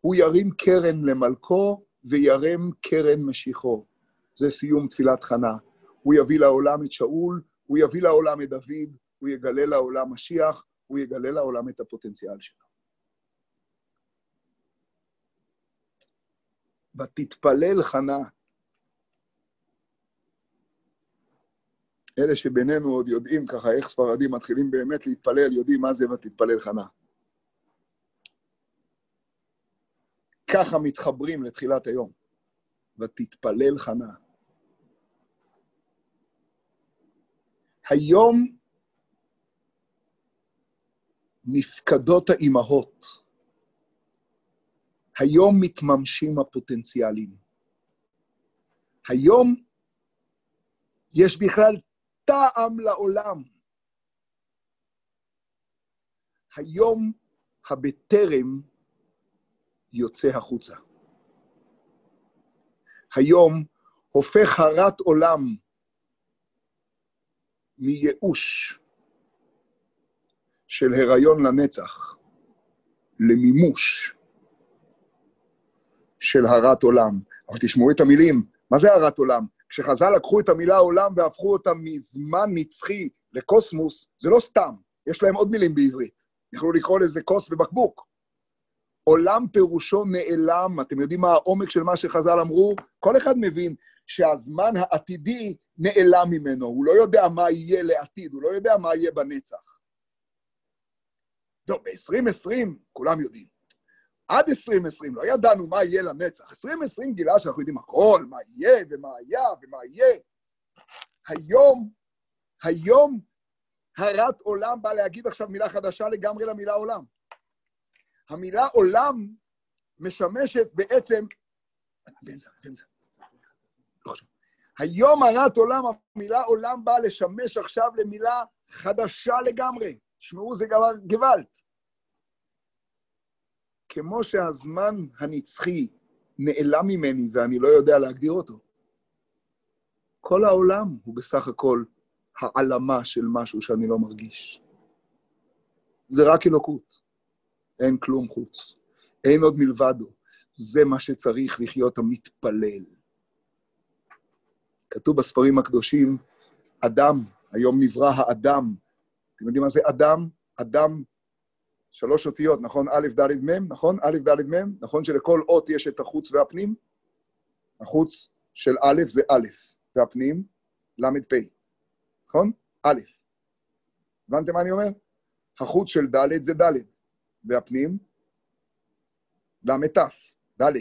הוא ירים קרן למלכו וירם קרן משיחו. זה סיום תפילת חנה. הוא יביא לעולם את שאול, הוא יביא לעולם את דוד, הוא יגלה לעולם משיח, הוא יגלה לעולם את הפוטנציאל שלו. ותתפלל חנה. אלה שבינינו עוד יודעים ככה איך ספרדים מתחילים באמת להתפלל, יודעים מה זה ותתפלל חנה. ככה מתחברים לתחילת היום. ותתפלל חנה. היום נפקדות האימהות. היום מתממשים הפוטנציאלים. היום יש בכלל טעם לעולם. היום הבטרם יוצא החוצה. היום הופך הרת עולם מייאוש של הריון לנצח למימוש של הרת עולם. אבל תשמעו את המילים, מה זה הרת עולם? כשחז"ל לקחו את המילה עולם והפכו אותה מזמן נצחי לקוסמוס, זה לא סתם, יש להם עוד מילים בעברית. יכלו לקרוא לזה כוס ובקבוק. עולם פירושו נעלם, אתם יודעים מה העומק של מה שחז"ל אמרו? כל אחד מבין שהזמן העתידי נעלם ממנו, הוא לא יודע מה יהיה לעתיד, הוא לא יודע מה יהיה בנצח. טוב, ב-2020 כולם יודעים. עד 2020 לא ידענו מה יהיה לנצח. 2020 גילה שאנחנו יודעים הכל, מה יהיה ומה היה ומה יהיה. היום, היום הרת עולם בא להגיד עכשיו מילה חדשה לגמרי למילה עולם. המילה עולם משמשת בעצם... באמצע, באמצע. לא חשוב. היום הרת עולם, המילה עולם באה לשמש עכשיו למילה חדשה לגמרי. תשמעו, זה דבר גוואלד. כמו שהזמן הנצחי נעלם ממני ואני לא יודע להגדיר אותו, כל העולם הוא בסך הכל העלמה של משהו שאני לא מרגיש. זה רק אלוקות, אין כלום חוץ, אין עוד מלבדו. זה מה שצריך לחיות המתפלל. כתוב בספרים הקדושים, אדם, היום נברא האדם. אתם יודעים מה זה אדם? אדם, שלוש אותיות, נכון? א', ד', מ', נכון? א', ד', מ', נכון שלכל אות יש את החוץ והפנים? החוץ של א' זה א', והפנים, ל', פ'. נכון? א'. הבנתם מה אני אומר? החוץ של ד' זה ד', והפנים, ל' ת', ד'.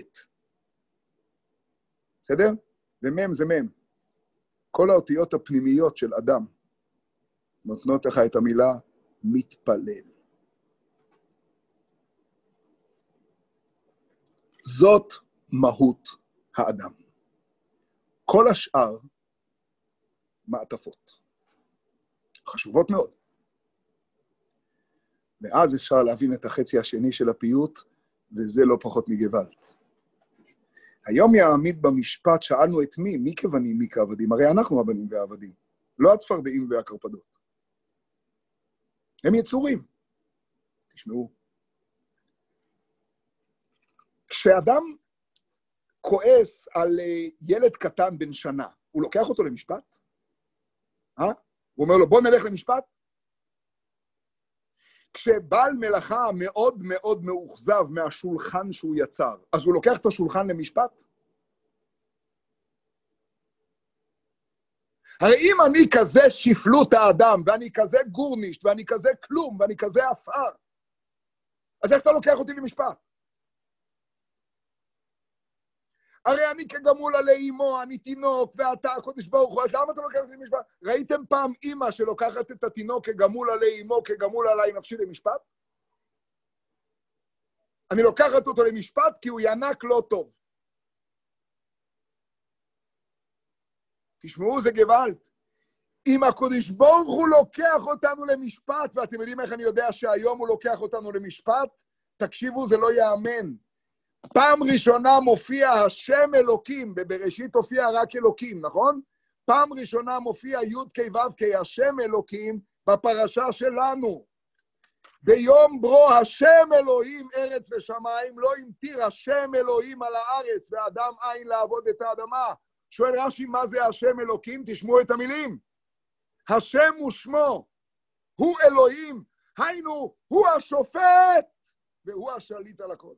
בסדר? ומ' זה מ'. כל האותיות הפנימיות של אדם נותנות לך את המילה מתפלל. זאת מהות האדם. כל השאר מעטפות. חשובות מאוד. ואז אפשר להבין את החצי השני של הפיוט, וזה לא פחות מגוואלד. היום יעמיד במשפט, שאלנו את מי, מי כבנים, מי כעבדים? הרי אנחנו הבנים והעבדים, לא הצפרדעים והקרפדות. הם יצורים. תשמעו. כשאדם כועס על אה, ילד קטן בן שנה, הוא לוקח אותו למשפט? אה? הוא אומר לו, בוא נלך למשפט? כשבעל מלאכה מאוד מאוד מאוכזב מהשולחן שהוא יצר, אז הוא לוקח את השולחן למשפט? הרי אם אני כזה שפלות האדם, ואני כזה גורנישט, ואני כזה כלום, ואני כזה עפר, אז איך אתה לוקח אותי למשפט? הרי אני כגמול עלי אמו, אני תינוק, ואתה הקודש ברוך הוא, אז למה אתה לוקח אותי למשפט? ראיתם פעם אימא שלוקחת את התינוק כגמול עלי אמו, כגמול עלי נפשי למשפט? אני לוקחת אותו למשפט כי הוא ינק לא טוב. תשמעו, זה גוואלד. אם הקודש ברוך הוא לוקח אותנו למשפט, ואתם יודעים איך אני יודע שהיום הוא לוקח אותנו למשפט? תקשיבו, זה לא ייאמן. פעם ראשונה מופיע השם אלוקים, בבראשית הופיע רק אלוקים, נכון? פעם ראשונה מופיע י' כ' ו' כ', השם אלוקים, בפרשה שלנו. ביום ברו השם אלוהים ארץ ושמיים, לא המטיר השם אלוהים על הארץ, ואדם אין לעבוד את האדמה. שואל רש"י, מה זה השם אלוקים? תשמעו את המילים. השם הוא שמו, הוא אלוהים, היינו, הוא השופט, והוא השליט על הכל.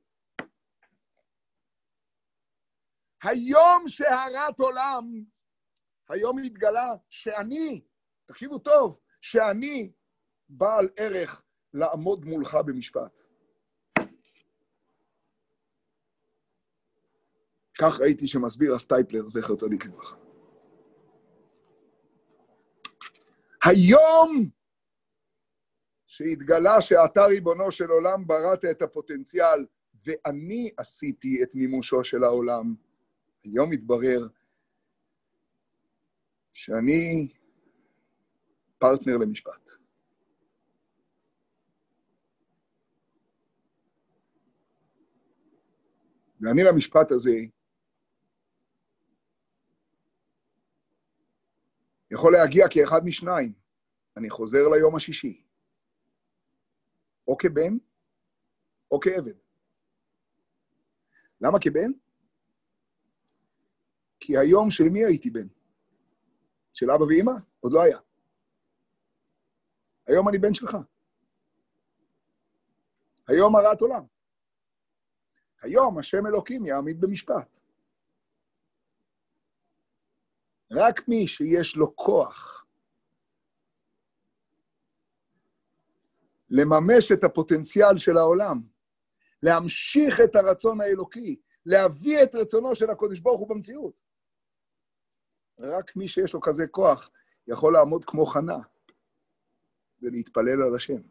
היום שהרת עולם, היום התגלה שאני, תקשיבו טוב, שאני בעל ערך לעמוד מולך במשפט. כך ראיתי שמסביר הסטייפלר, זכר צדיק לברכה. היום שהתגלה שאתה ריבונו של עולם, בראת את הפוטנציאל, ואני עשיתי את מימושו של העולם, היום התברר שאני פרטנר למשפט. ואני למשפט הזה יכול להגיע כאחד משניים. אני חוזר ליום השישי, או כבן או כעבד. למה כבן? כי היום של מי הייתי בן? של אבא ואימא? עוד לא היה. היום אני בן שלך. היום הרת עולם. היום השם אלוקים יעמיד במשפט. רק מי שיש לו כוח לממש את הפוטנציאל של העולם, להמשיך את הרצון האלוקי, להביא את רצונו של הקודש ברוך הוא במציאות. רק מי שיש לו כזה כוח יכול לעמוד כמו חנה ולהתפלל על השם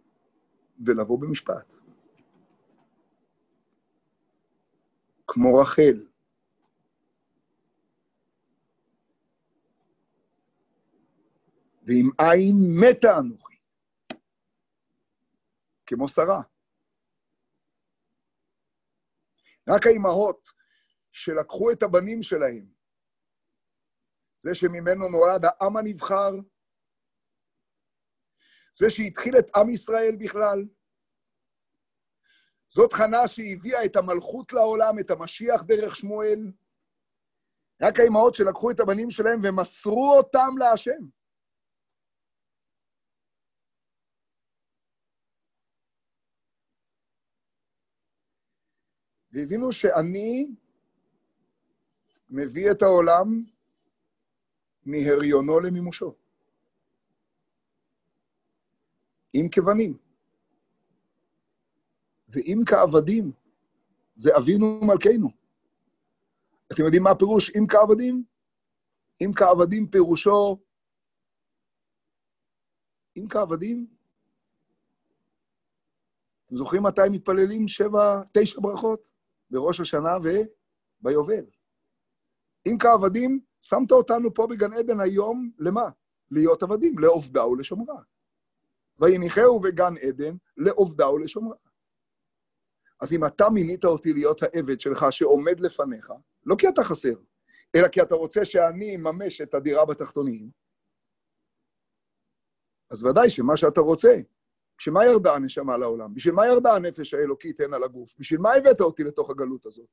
ולבוא במשפט. כמו רחל. ועם עין מתה אנוכי, כמו שרה. רק האימהות שלקחו את הבנים שלהם, זה שממנו נולד העם הנבחר, זה שהתחיל את עם ישראל בכלל, זאת חנה שהביאה את המלכות לעולם, את המשיח דרך שמואל. רק האימהות שלקחו את הבנים שלהם ומסרו אותם להשם. והבינו שאני מביא את העולם מהריונו למימושו. עם כבנים. ואם כעבדים, זה אבינו מלכנו. אתם יודעים מה הפירוש אם כעבדים? אם כעבדים פירושו... אם כעבדים? אתם זוכרים מתי מתפללים שבע, תשע ברכות? בראש השנה וביובל. אם כעבדים, שמת אותנו פה בגן עדן היום, למה? להיות עבדים, לעובדה ולשומרה. ויניחהו בגן עדן, לעובדה ולשומרה. אז אם אתה מינית אותי להיות העבד שלך שעומד לפניך, לא כי אתה חסר, אלא כי אתה רוצה שאני אממש את הדירה בתחתונים, אז ודאי שמה שאתה רוצה, בשביל מה ירדה הנשמה לעולם? בשביל מה ירדה הנפש האלוקית הנה לגוף? בשביל מה הבאת אותי לתוך הגלות הזאת?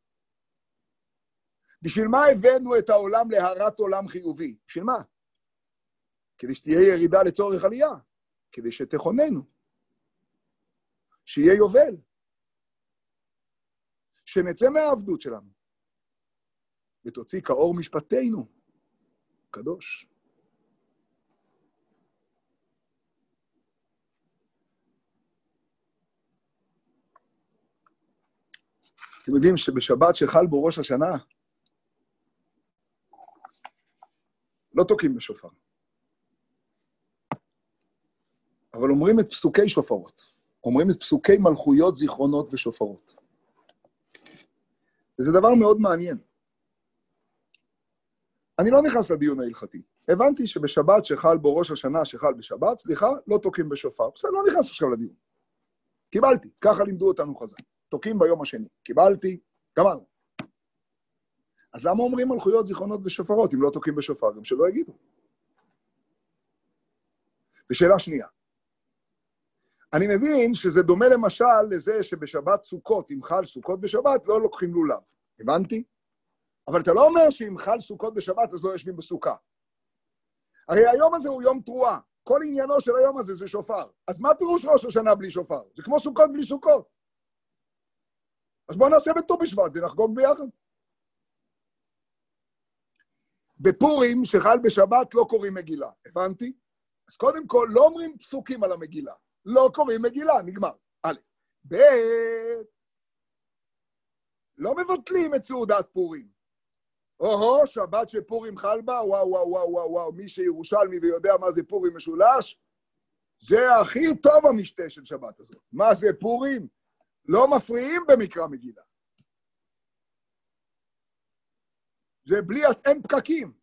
בשביל מה הבאנו את העולם להרת עולם חיובי? בשביל מה? כדי שתהיה ירידה לצורך עלייה, כדי שתכוננו, שיהיה יובל, שנצא מהעבדות שלנו, ותוציא כאור משפטנו, קדוש. אתם יודעים שבשבת שחל בו ראש השנה, לא תוקעים בשופר, אבל אומרים את פסוקי שופרות, אומרים את פסוקי מלכויות, זיכרונות ושופרות. וזה דבר מאוד מעניין. אני לא נכנס לדיון ההלכתי. הבנתי שבשבת שחל בו ראש השנה שחל בשבת, סליחה, לא תוקעים בשופר. בסדר, לא נכנס עכשיו לדיון. קיבלתי, ככה לימדו אותנו חז"ל. תוקעים ביום השני. קיבלתי, גמרנו. אז למה אומרים מלכויות, זיכרונות ושופרות אם לא תוקעים בשופר? גם שלא יגידו. ושאלה שנייה, אני מבין שזה דומה למשל לזה שבשבת סוכות, אם חל סוכות בשבת, לא לוקחים לולב. הבנתי? אבל אתה לא אומר שאם חל סוכות בשבת, אז לא יושבים בסוכה. הרי היום הזה הוא יום תרועה. כל עניינו של היום הזה זה שופר. אז מה פירוש ראש השנה בלי שופר? זה כמו סוכות בלי סוכות. אז בואו נעשה בט"ו בשבט ונחגוג ביחד. בפורים, שחל בשבת, לא קוראים מגילה. הבנתי? אז קודם כל, לא אומרים פסוקים על המגילה. לא קוראים מגילה, נגמר. א', ב', לא מבטלים את סעודת פורים. או-הו, שבת שפורים חל בה, וואו, וואו, וואו, וואו, וואו, מי שירושלמי ויודע מה זה פורים משולש, זה הכי טוב המשתה של שבת הזאת. מה זה פורים? לא מפריעים במקרא מגילה. זה בלי, אין פקקים.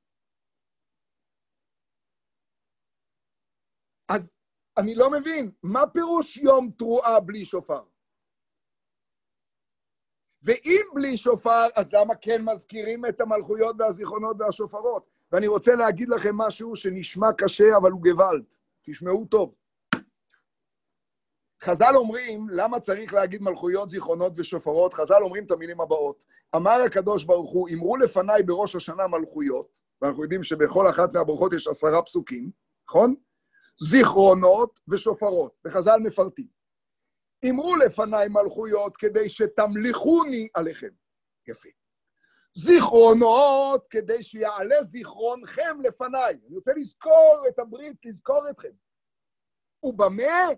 אז אני לא מבין, מה פירוש יום תרועה בלי שופר? ואם בלי שופר, אז למה כן מזכירים את המלכויות והזיכרונות והשופרות? ואני רוצה להגיד לכם משהו שנשמע קשה, אבל הוא גוואלד. תשמעו טוב. חז"ל אומרים, למה צריך להגיד מלכויות, זיכרונות ושופרות? חז"ל אומרים את המילים הבאות. אמר הקדוש ברוך הוא, אמרו לפניי בראש השנה מלכויות, ואנחנו יודעים שבכל אחת מהברכות יש עשרה פסוקים, נכון? זיכרונות ושופרות, וחז"ל מפרטים. אמרו לפניי מלכויות כדי שתמליכוני עליכם. יפה. זיכרונות כדי שיעלה זיכרונכם לפניי. אני רוצה לזכור את הברית, לזכור אתכם. ובמה?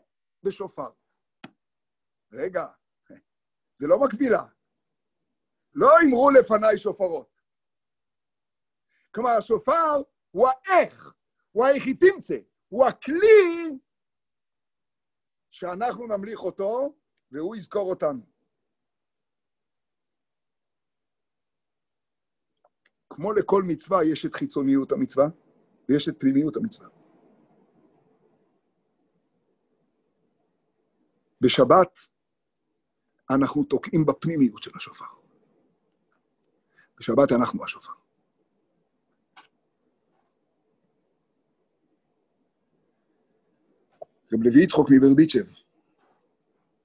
בשופר. רגע, זה לא מקבילה. לא אמרו לפניי שופרות. כלומר, השופר הוא האיך, הוא האיכי תמצא, הוא הכלי שאנחנו נמליך אותו והוא יזכור אותנו. כמו לכל מצווה, יש את חיצוניות המצווה ויש את פנימיות המצווה. בשבת אנחנו תוקעים בפנימיות של השופר. בשבת אנחנו השופר. רב לוי יצחוק מברדיצ'ב,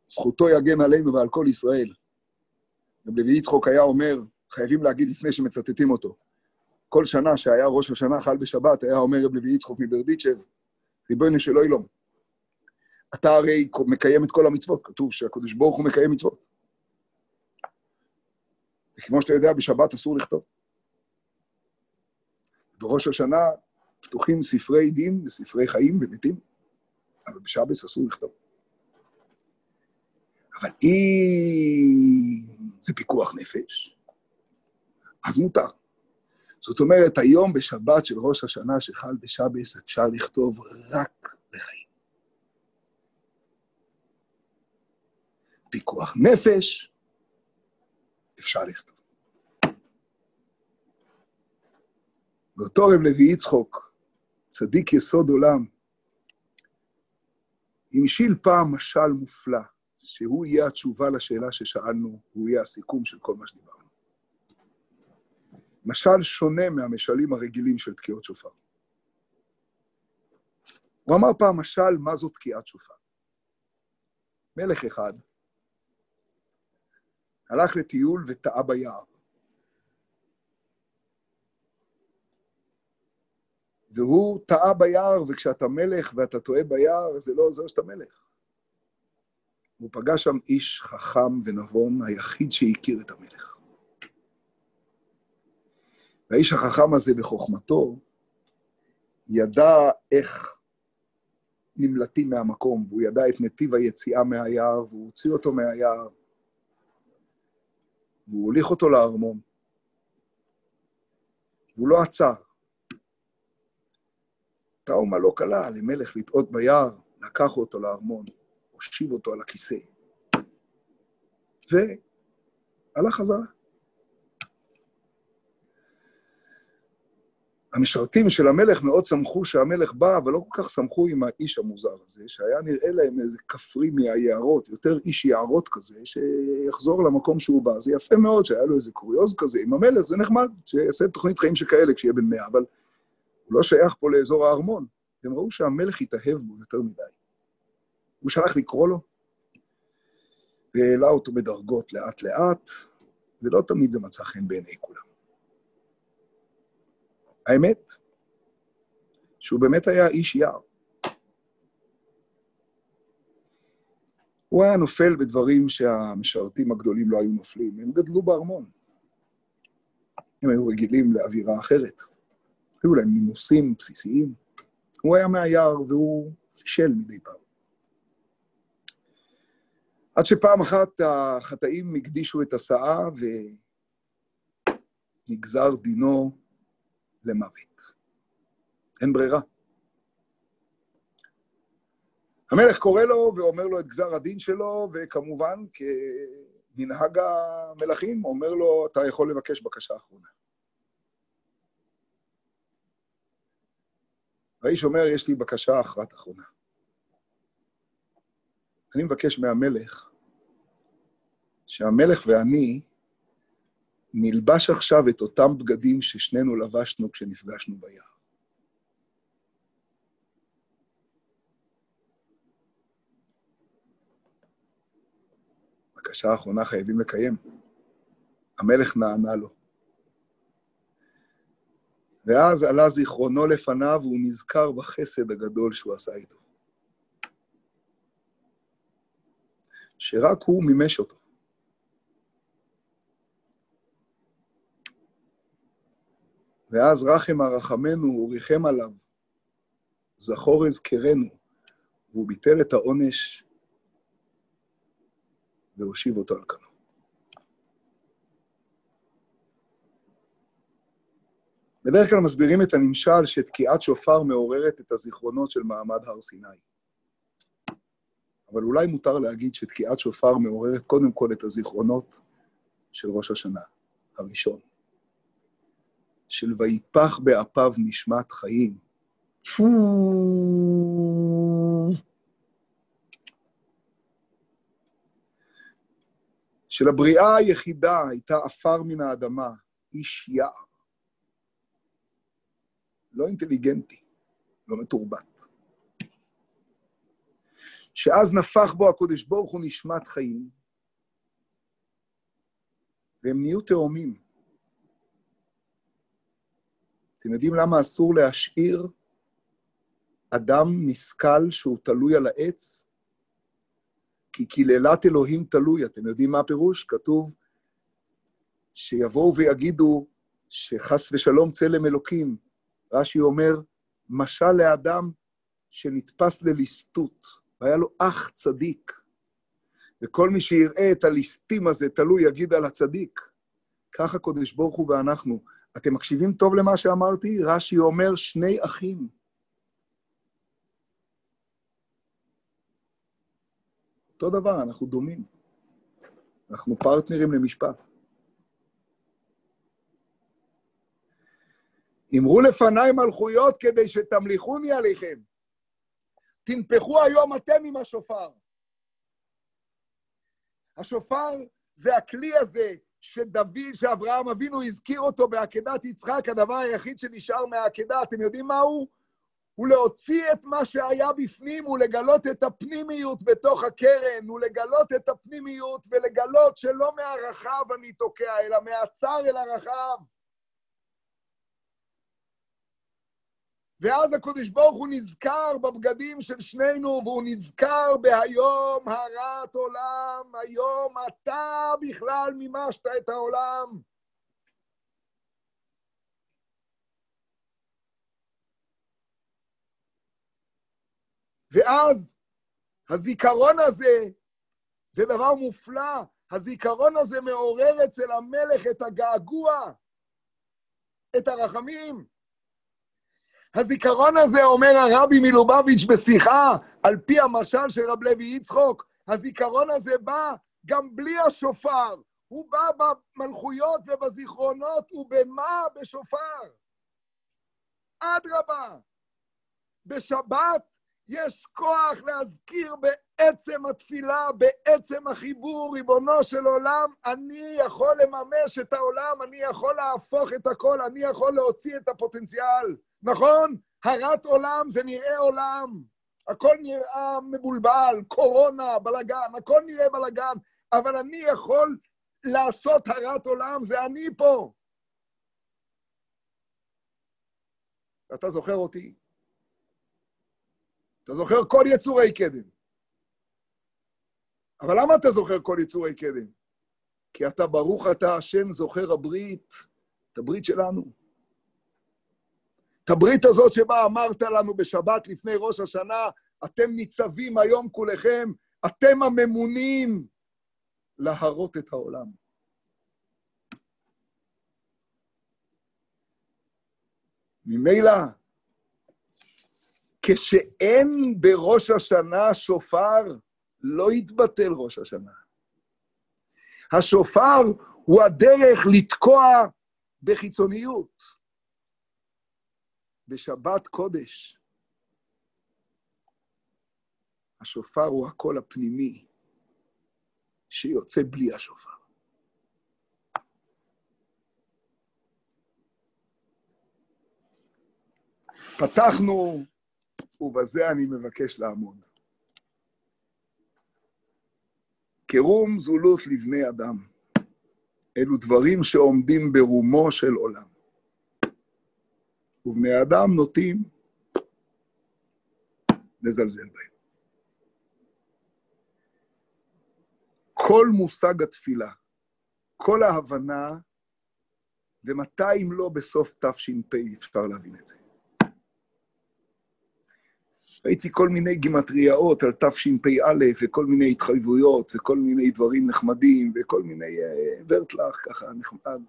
זכותו יגן עלינו ועל כל ישראל. רב לוי יצחוק היה אומר, חייבים להגיד לפני שמצטטים אותו, כל שנה שהיה ראש השנה חל בשבת, היה אומר רב לוי יצחוק מברדיצ'ב, ריבונו של אוילום, אתה הרי מקיים את כל המצוות, כתוב שהקדוש ברוך הוא מקיים מצוות. וכמו שאתה יודע, בשבת אסור לכתוב. בראש השנה פתוחים ספרי דין וספרי חיים ומתים, אבל בשבס אסור לכתוב. אבל אם זה פיקוח נפש, אז מותר. זאת אומרת, היום בשבת של ראש השנה שחל בשבס אפשר לכתוב רק פיקוח נפש, אפשר לכתוב. ואותו רב לוי יצחוק, צדיק יסוד עולם, המשיל פעם משל מופלא, שהוא יהיה התשובה לשאלה ששאלנו, הוא יהיה הסיכום של כל מה שדיברנו. משל שונה מהמשלים הרגילים של תקיעות שופר. הוא אמר פעם משל, מה זו תקיעת שופר? מלך אחד הלך לטיול וטעה ביער. והוא טעה ביער, וכשאתה מלך ואתה טועה ביער, זה לא עוזר שאתה מלך. הוא פגש שם איש חכם ונבון, היחיד שהכיר את המלך. והאיש החכם הזה בחוכמתו ידע איך נמלטים מהמקום, והוא ידע את נתיב היציאה מהיער, והוא הוציא אותו מהיער, והוא הוליך אותו לארמון. והוא לא עצר. טראומה לא קלה למלך לטעות ביער, לקח אותו לארמון, הושיב אותו על הכיסא, והלך חזרה. המשרתים של המלך מאוד שמחו שהמלך בא, אבל לא כל כך שמחו עם האיש המוזר הזה, שהיה נראה להם איזה כפרי מהיערות, יותר איש יערות כזה, שיחזור למקום שהוא בא. זה יפה מאוד שהיה לו איזה קוריוז כזה עם המלך, זה נחמד, שיעשה תוכנית חיים שכאלה כשיהיה בן מאה, אבל הוא לא שייך פה לאזור הארמון. הם ראו שהמלך התאהב בו יותר מדי. הוא שלח לקרוא לו, והעלה אותו בדרגות לאט-לאט, ולא תמיד זה מצא חן בעיני כולם. האמת, שהוא באמת היה איש יער. הוא היה נופל בדברים שהמשרתים הגדולים לא היו נופלים, הם גדלו בארמון. הם היו רגילים לאווירה אחרת. היו להם נימוסים בסיסיים. הוא היה מהיער והוא פישל מדי פעם. עד שפעם אחת החטאים הקדישו את הסאה ונגזר דינו למוות. אין ברירה. המלך קורא לו ואומר לו את גזר הדין שלו, וכמובן, כמנהג המלכים, אומר לו, אתה יכול לבקש בקשה אחרונה. האיש אומר, יש לי בקשה אחת אחרונה. אני מבקש מהמלך, שהמלך ואני נלבש עכשיו את אותם בגדים ששנינו לבשנו כשנפגשנו ביער. בקשה האחרונה חייבים לקיים. המלך נענה לו. ואז עלה זיכרונו לפניו, והוא נזכר בחסד הגדול שהוא עשה איתו. שרק הוא מימש אותו. ואז רחם הרחמנו, הוא ריחם עליו, זכור אזכרנו, והוא ביטל את העונש והושיב אותו על כנו. בדרך כלל מסבירים את הנמשל שתקיעת שופר מעוררת את הזיכרונות של מעמד הר סיני. אבל אולי מותר להגיד שתקיעת שופר מעוררת קודם כל את הזיכרונות של ראש השנה, הראשון. של ויפח באפיו נשמת חיים. של הבריאה היחידה הייתה עפר מן האדמה, איש יער. לא אינטליגנטי, לא מתורבת. שאז נפח בו הקודש ברוך הוא נשמת חיים, והם נהיו תאומים. אתם יודעים למה אסור להשאיר אדם נסכל שהוא תלוי על העץ? כי קללת אלוהים תלוי. אתם יודעים מה הפירוש? כתוב שיבואו ויגידו שחס ושלום צלם אלוקים. רש"י אומר, משל לאדם שנתפס לליסטות, והיה לו אח צדיק, וכל מי שיראה את הליסטים הזה תלוי יגיד על הצדיק. ככה קודש ברוך הוא ואנחנו. אתם מקשיבים טוב למה שאמרתי? רש"י אומר שני אחים. אותו דבר, אנחנו דומים. אנחנו פרטנרים למשפט. אמרו לפניי מלכויות כדי שתמליכוני עליכם. תנפחו היום אתם עם השופר. השופר זה הכלי הזה שדוד, שאברהם אבינו הזכיר אותו בעקדת יצחק, הדבר היחיד שנשאר מהעקדה, אתם יודעים מה הוא? הוא להוציא את מה שהיה בפנים ולגלות את הפנימיות בתוך הקרן, ולגלות את הפנימיות ולגלות שלא מהרחב אני תוקע, אלא מהצר אל הרחב. ואז הקדוש ברוך הוא נזכר בבגדים של שנינו, והוא נזכר בהיום הרת עולם, היום אתה בכלל מימשת את העולם. ואז הזיכרון הזה, זה דבר מופלא, הזיכרון הזה מעורר אצל המלך את הגעגוע, את הרחמים. הזיכרון הזה, אומר הרבי מלובביץ' בשיחה, על פי המשל של רב לוי יצחוק, הזיכרון הזה בא גם בלי השופר. הוא בא במלכויות ובזיכרונות, ובמה? בשופר. אדרבה, בשבת יש כוח להזכיר בעצם התפילה, בעצם החיבור, ריבונו של עולם, אני יכול לממש את העולם, אני יכול להפוך את הכל, אני יכול להוציא את הפוטנציאל. נכון? הרת עולם זה נראה עולם. הכל נראה מבולבל, קורונה, בלגן, הכל נראה בלגן, אבל אני יכול לעשות הרת עולם, זה אני פה. אתה זוכר אותי. אתה זוכר כל יצורי קדם. אבל למה אתה זוכר כל יצורי קדם? כי אתה ברוך אתה השם זוכר הברית, את הברית שלנו. את הברית הזאת שבה אמרת לנו בשבת לפני ראש השנה, אתם ניצבים היום כולכם, אתם הממונים להרות את העולם. ממילא, כשאין בראש השנה שופר, לא יתבטל ראש השנה. השופר הוא הדרך לתקוע בחיצוניות. בשבת קודש. השופר הוא הקול הפנימי שיוצא בלי השופר. פתחנו, ובזה אני מבקש לעמוד. קרום זולות לבני אדם. אלו דברים שעומדים ברומו של עולם. ובני אדם נוטים לזלזל בהם. כל מושג התפילה, כל ההבנה, ומתי אם לא בסוף תש"פ אפשר להבין את זה. ראיתי כל מיני גימטריאות על תשפ"א, וכל מיני התחייבויות, וכל מיני דברים נחמדים, וכל מיני uh, ורטלח ככה נחמד.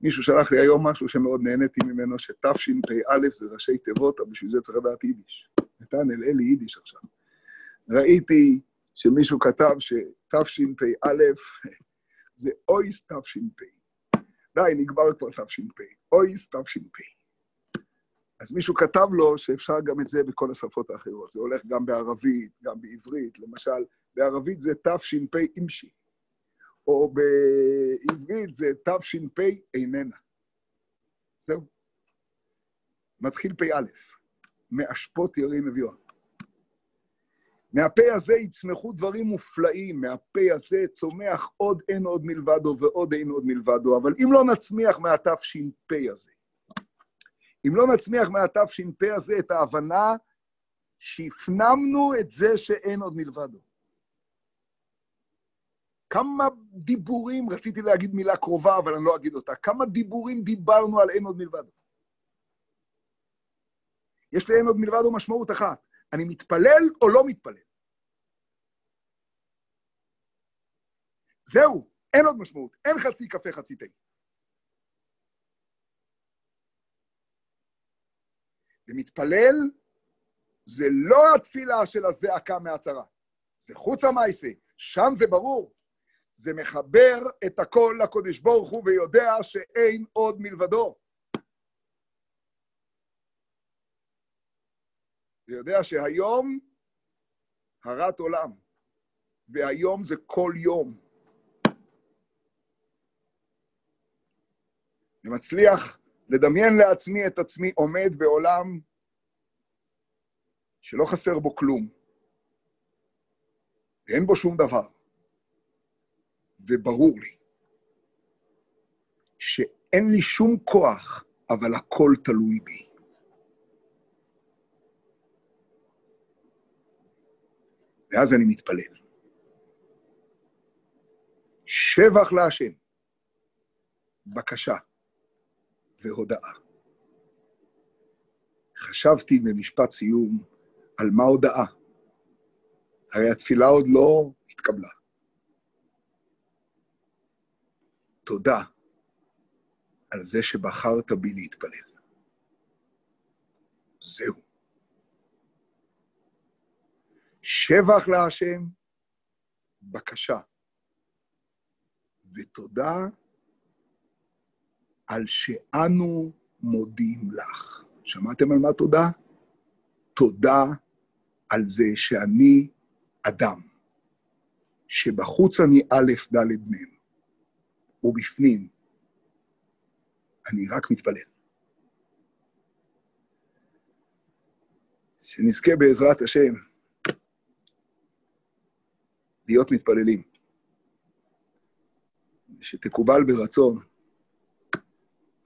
מישהו שלח לי היום משהו שמאוד נהניתי ממנו, שתשפ"א זה ראשי תיבות, אבל בשביל זה צריך לדעת יידיש. נתן אל אלי יידיש עכשיו. ראיתי שמישהו כתב שתשפ"א זה אויס תש"פ. די, נגמר כבר תש"פ. אויס תש"פ. אז מישהו כתב לו שאפשר גם את זה בכל השפות האחרות. זה הולך גם בערבית, גם בעברית. למשל, בערבית זה תש"פ אימשי, או בעברית זה תש"פ איננה. זהו. מתחיל פ"א, מאשפות ירים אביון. מהפה הזה יצמחו דברים מופלאים, מהפה הזה צומח עוד אין עוד מלבדו ועוד אין עוד מלבדו, אבל אם לא נצמיח מהתש"פ הזה, אם לא נצמיח מהתש"פ הזה את ההבנה שהפנמנו את זה שאין עוד מלבדו. כמה דיבורים, רציתי להגיד מילה קרובה, אבל אני לא אגיד אותה, כמה דיבורים דיברנו על אין עוד מלבדו. יש לאין עוד מלבדו משמעות אחת, אני מתפלל או לא מתפלל. זהו, אין עוד משמעות, אין חצי קפה, חצי תה. ומתפלל זה לא התפילה של הזעקה מהצרה, זה חוץ המעשה, שם זה ברור. זה מחבר את הכל לקודש ברוך הוא ויודע שאין עוד מלבדו. ויודע שהיום הרת עולם, והיום זה כל יום. אני מצליח לדמיין לעצמי את עצמי עומד בעולם שלא חסר בו כלום, ואין בו שום דבר, וברור לי שאין לי שום כוח, אבל הכל תלוי בי. ואז אני מתפלל. שבח להשם, בקשה. והודאה. חשבתי במשפט סיום על מה הודאה. הרי התפילה עוד לא התקבלה. תודה על זה שבחרת בי להתפלל. זהו. שבח להשם, בקשה. ותודה על שאנו מודים לך. שמעתם על מה תודה? תודה על זה שאני אדם, שבחוץ אני א', ד', מ', ובפנים אני רק מתפלל. שנזכה בעזרת השם להיות מתפללים, שתקובל ברצון.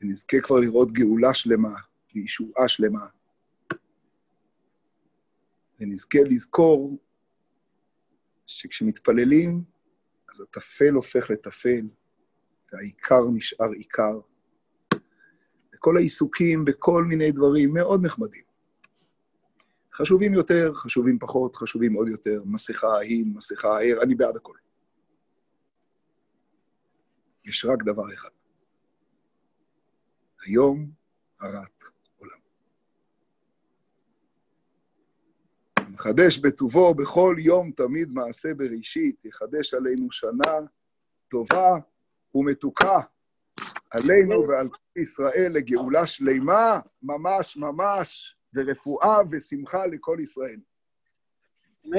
ונזכה כבר לראות גאולה שלמה וישועה שלמה. ונזכה לזכור שכשמתפללים, אז הטפל הופך לטפל, והעיקר נשאר עיקר. וכל העיסוקים בכל מיני דברים מאוד נחמדים. חשובים יותר, חשובים פחות, חשובים עוד יותר, מסכה ההיא, מסכה הער, אני בעד הכל. יש רק דבר אחד. היום הרת עולם. מחדש בטובו בכל יום תמיד מעשה בראשית, יחדש עלינו שנה טובה ומתוקה, עלינו ועל כל ישראל לגאולה שלמה, ממש ממש, ורפואה ושמחה לכל ישראל. אמן.